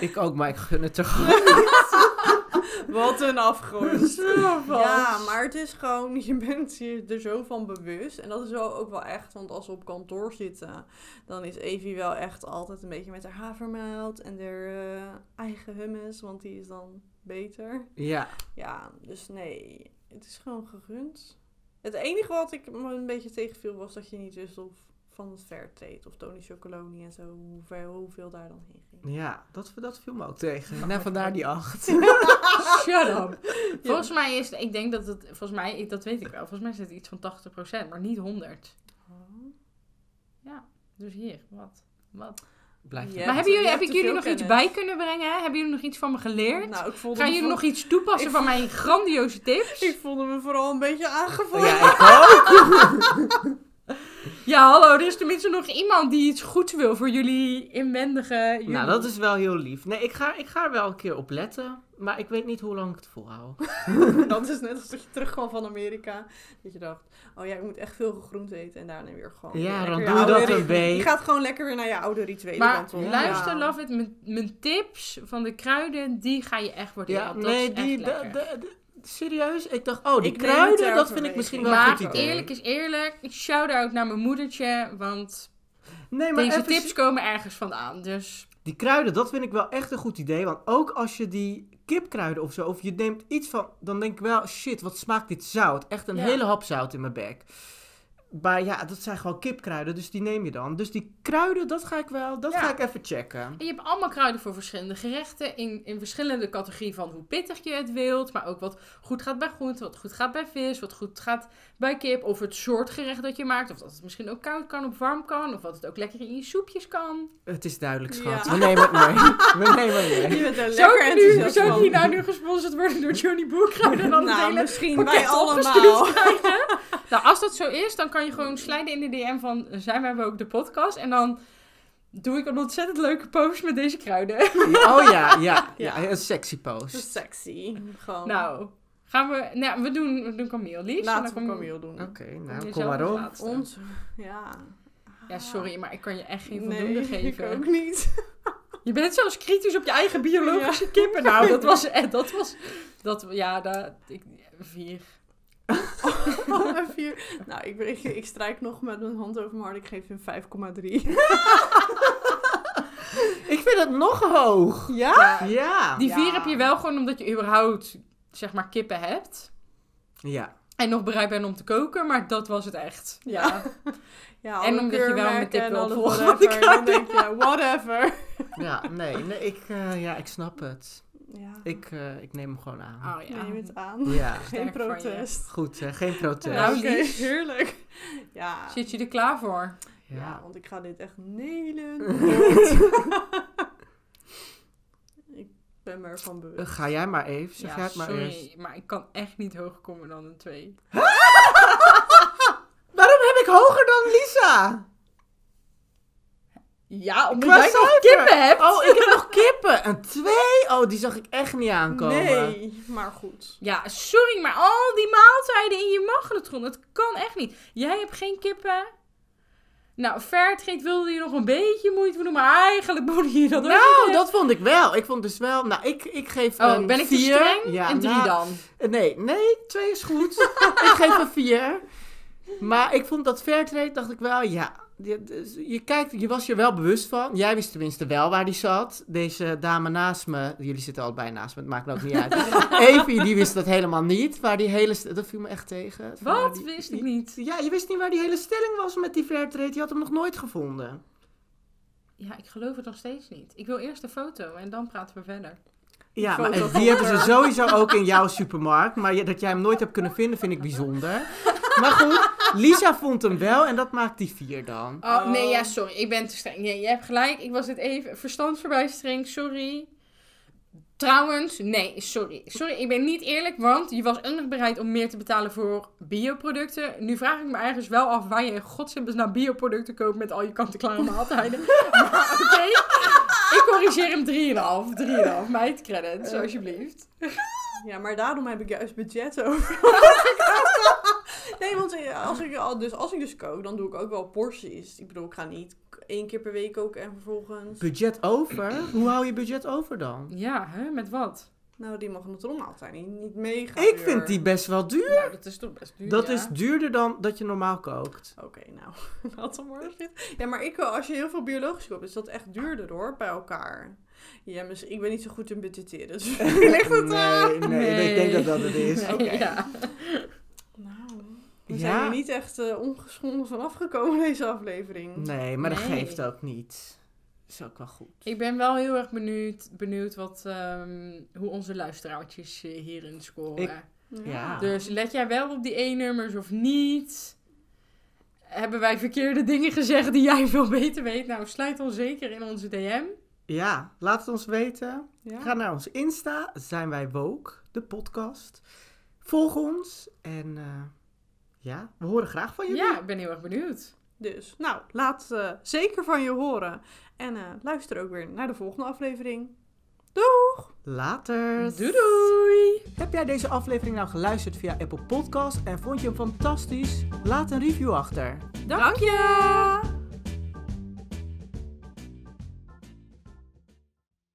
Ik ook, maar ik gun het er gewoon. Wat een afgrond. Ja, Ja, maar het is gewoon, je bent je er zo van bewust. En dat is wel ook wel echt, want als we op kantoor zitten, dan is Evie wel echt altijd een beetje met haar havermout en haar eh, eigen hummus, want die is dan beter. Ja, Ja, dus nee, het is gewoon gegund. Het enige wat ik me een beetje tegenviel was dat je niet wist of van het Fairtrade of Tony Chocoloni en zo, hoeveel, hoeveel daar dan heen ging. ja dat, dat viel me ook tegen. Nou, vandaar die acht. Shut up. Volgens mij is, ik denk dat het, volgens mij, ik- dat weet ik wel, volgens mij is het iets van 80%, maar niet 100. Dus hier, wat? Wat? Blijf Ja. maar hebben jullie, je heb ik jullie nog iets bij kunnen brengen? Hebben jullie nog iets van me geleerd? Nou, ik voelde Gaan me jullie nog iets toepassen ik van mijn grandioze tips? Ik voelde me vooral een beetje aangevallen. Ja, ik ook. Ja, hallo, er is tenminste nog iemand die iets goeds wil voor jullie inwendige... Jullie. Nou, dat is wel heel lief. Nee, ik ga, ik ga er wel een keer op letten. Maar ik weet niet hoe lang ik het volhoud. dat is net als dat je terugkwam van Amerika. Dat je dacht, oh ja, ik moet echt veel groente eten. En daarna weer gewoon... Ja, dan doe je dat een week. Je gaat gewoon lekker weer naar je oude rituelen Maar luister, love it, mijn, tips van de kruiden, die ga je echt waarderen. Ja, nee, die... Serieus? Ik dacht, oh, die Ik kruiden, dat vind ik misschien wel maar goed idee. eerlijk is eerlijk, shout-out naar mijn moedertje, want Nee, maar deze even tips komen ergens vandaan. Dus Die kruiden, dat vind ik wel echt een goed idee. Want ook als je die kipkruiden of zo, of je neemt iets van, dan denk ik wel, shit, wat smaakt dit zout? Echt een Ja. hele hap zout in mijn bek. Maar ja, dat zijn gewoon kipkruiden, dus die neem je dan. Dus die kruiden, dat ga ik wel, dat Ja. ga ik even checken. En je hebt allemaal kruiden voor verschillende gerechten. In, in verschillende categorieën van hoe pittig je het wilt. Maar ook wat goed gaat bij groente, wat goed gaat bij vis, wat goed gaat bij kip. Of het soort gerecht dat je maakt. Of dat het misschien ook koud kan of warm kan. Of dat het ook lekker in je soepjes kan. Het is duidelijk, schat. Ja. We nemen het mee. We nemen het mee. Je bent er Zou lekker ik, nu, zou ik nou nu gesponsord worden door Johnny Boerkruiden? En dan het Nou, hele misschien wij allemaal. nou, als dat zo is, dan kan je gewoon slijden in de DM van... Zijn we hebben ook de podcast. En dan doe ik een ontzettend leuke post met deze kruiden. Oh ja, ja, ja, Ja. een sexy post. sexy. Gewoon. Nou, gaan we... Nou, we doen, we doen Camille liefst. En Laten dan we Camille doen. Oké, nou, kom maar op. Onze, ja. Ja, sorry, maar ik kan je echt geen Nee, voldoende ik geven. ook niet. Je bent zelfs kritisch op je eigen biologische kippen. Nou, dat was... eh, Dat was dat, ja, dat, ik, vier. Oh, vier. Nou, ik, ik, ik strijk nog met mijn hand over mijn hart. Ik geef hem 5,3. Ik vind het nog hoog. Ja? Ja. Die vier Ja. heb je wel gewoon omdat je überhaupt, zeg maar, kippen hebt. Ja. En nog bereid bent om te koken, maar dat was het echt. Ja. ja En omdat je wel mijn tip wil volgen, whatever. Dan denk je, whatever. Ja, nee, nee ik, eh, ja, ik snap het. Ja. Ik, eh, ik neem hem gewoon aan. Oh ja. Neem het aan. Ja, Geen protest. goed, hè, geen protest. Nou, Oké, heerlijk. Ja. Zit je er klaar voor? Ja. Ja. want ik ga dit echt nelen. Ik ben me ervan Eh, bewust. Ga jij maar even, zeg ja, jij het maar sorry, eerst. maar ik kan echt niet hoger komen dan een 2. Waarom heb ik hoger dan Lisa? Ja, omdat jij nog kippen hebt. Oh, ik heb nog kippen. Een twee? Oh, die zag ik echt niet aankomen. Nee, maar goed. Ja, sorry, maar al die maaltijden in je magnetron, dat kan echt niet. Jij hebt geen kippen. Nou, Fairtrade wilde je nog een beetje moeite voor doen, maar eigenlijk bood je dat ook Nou, niet. dat vond ik wel. Ik vond dus wel... Nou, ik, ik geef Oh, een ben ik vier. streng? Ja, en drie nou, dan? Nee, nee, twee is goed. ik geef een vier. Maar ik vond dat Fairtrade, dacht ik wel, ja... Je, dus je kijkt, je was je wel bewust van. Jij wist tenminste wel waar die zat. Deze dame naast me, jullie zitten allebei naast me, het maakt me ook niet uit. Evie, die wist dat helemaal niet. Waar die hele, dat viel me echt tegen. Wat? die- Wist ik niet. Ja, je wist niet waar die hele stelling was met die Fairtrade. Je had hem nog nooit gevonden. Ja, ik geloof het nog steeds niet. Ik wil eerst de foto en dan praten we verder. Ja, maar van die hebben ze sowieso ook in jouw supermarkt. Maar dat jij hem nooit hebt kunnen vinden, vind ik bijzonder. Maar goed, Lisa vond hem wel en dat maakt die vier dan. Oh, nee, ja, sorry. Ik ben te streng. Nee, je hebt gelijk. Ik was het even verstandsverbijstering. Sorry. Trouwens, nee, sorry. Sorry, ik ben niet eerlijk, want je was ook nog bereid om meer te betalen voor bioproducten. Nu vraag ik me ergens wel af waar je in godsnaam naar bioproducten koopt met al je kant-en-klare maaltijden. maar oké, ik corrigeer hem 3,5. 3,5, meid credits, alsjeblieft. Ja, maar daarom heb ik juist budget over. nee, want eh, als ik, al- dus, als ik dus kook, dan doe ik ook wel porties. Ik bedoel, ik ga niet één keer per week koken en vervolgens... Budget over? Hoe hou je budget over dan? Ja, hè, met wat? Nou, die mag het maaltijd niet, niet mega Ik duur. vind die best wel duur. Nou, dat is toch best duur, Dat ja. is duurder dan dat je normaal kookt. Oké, nou, dat dan maar zit. Ja, maar ik, als je heel veel biologisch koopt, is dat echt duurder hoor, bij elkaar. Ja, dus ik ben niet zo goed in budgetteren, dus ligt het aan. Nee, nee, ik denk dat dat het is. Nee, Oké. ja. Nou, we Ja. zijn er niet echt eh, ongeschonden van afgekomen deze aflevering. Nee, maar dat Nee. geeft ook niet. Is ook wel goed. Ik ben wel heel erg benieuwd, benieuwd wat, ehm, hoe onze luisteraartjes eh, hierin scoren. Ik- Ja. Dus let jij wel op die E-nummers of niet? Hebben wij verkeerde dingen gezegd die jij veel beter weet? Nou, sluit ons zeker in onze DM. Ja, laat het ons weten. Ja. Ga naar ons Insta, zijn wij Woke, de podcast. Volg ons en eh, ja, we horen graag van jullie. Ja, ik ben heel erg benieuwd. Dus, nou, laat eh, zeker van je horen. En eh, luister ook weer naar de volgende aflevering. Doeg! Later. Doei doei! Heb jij deze aflevering nou geluisterd via Apple Podcast en vond je hem fantastisch? Laat een review achter. Dank je!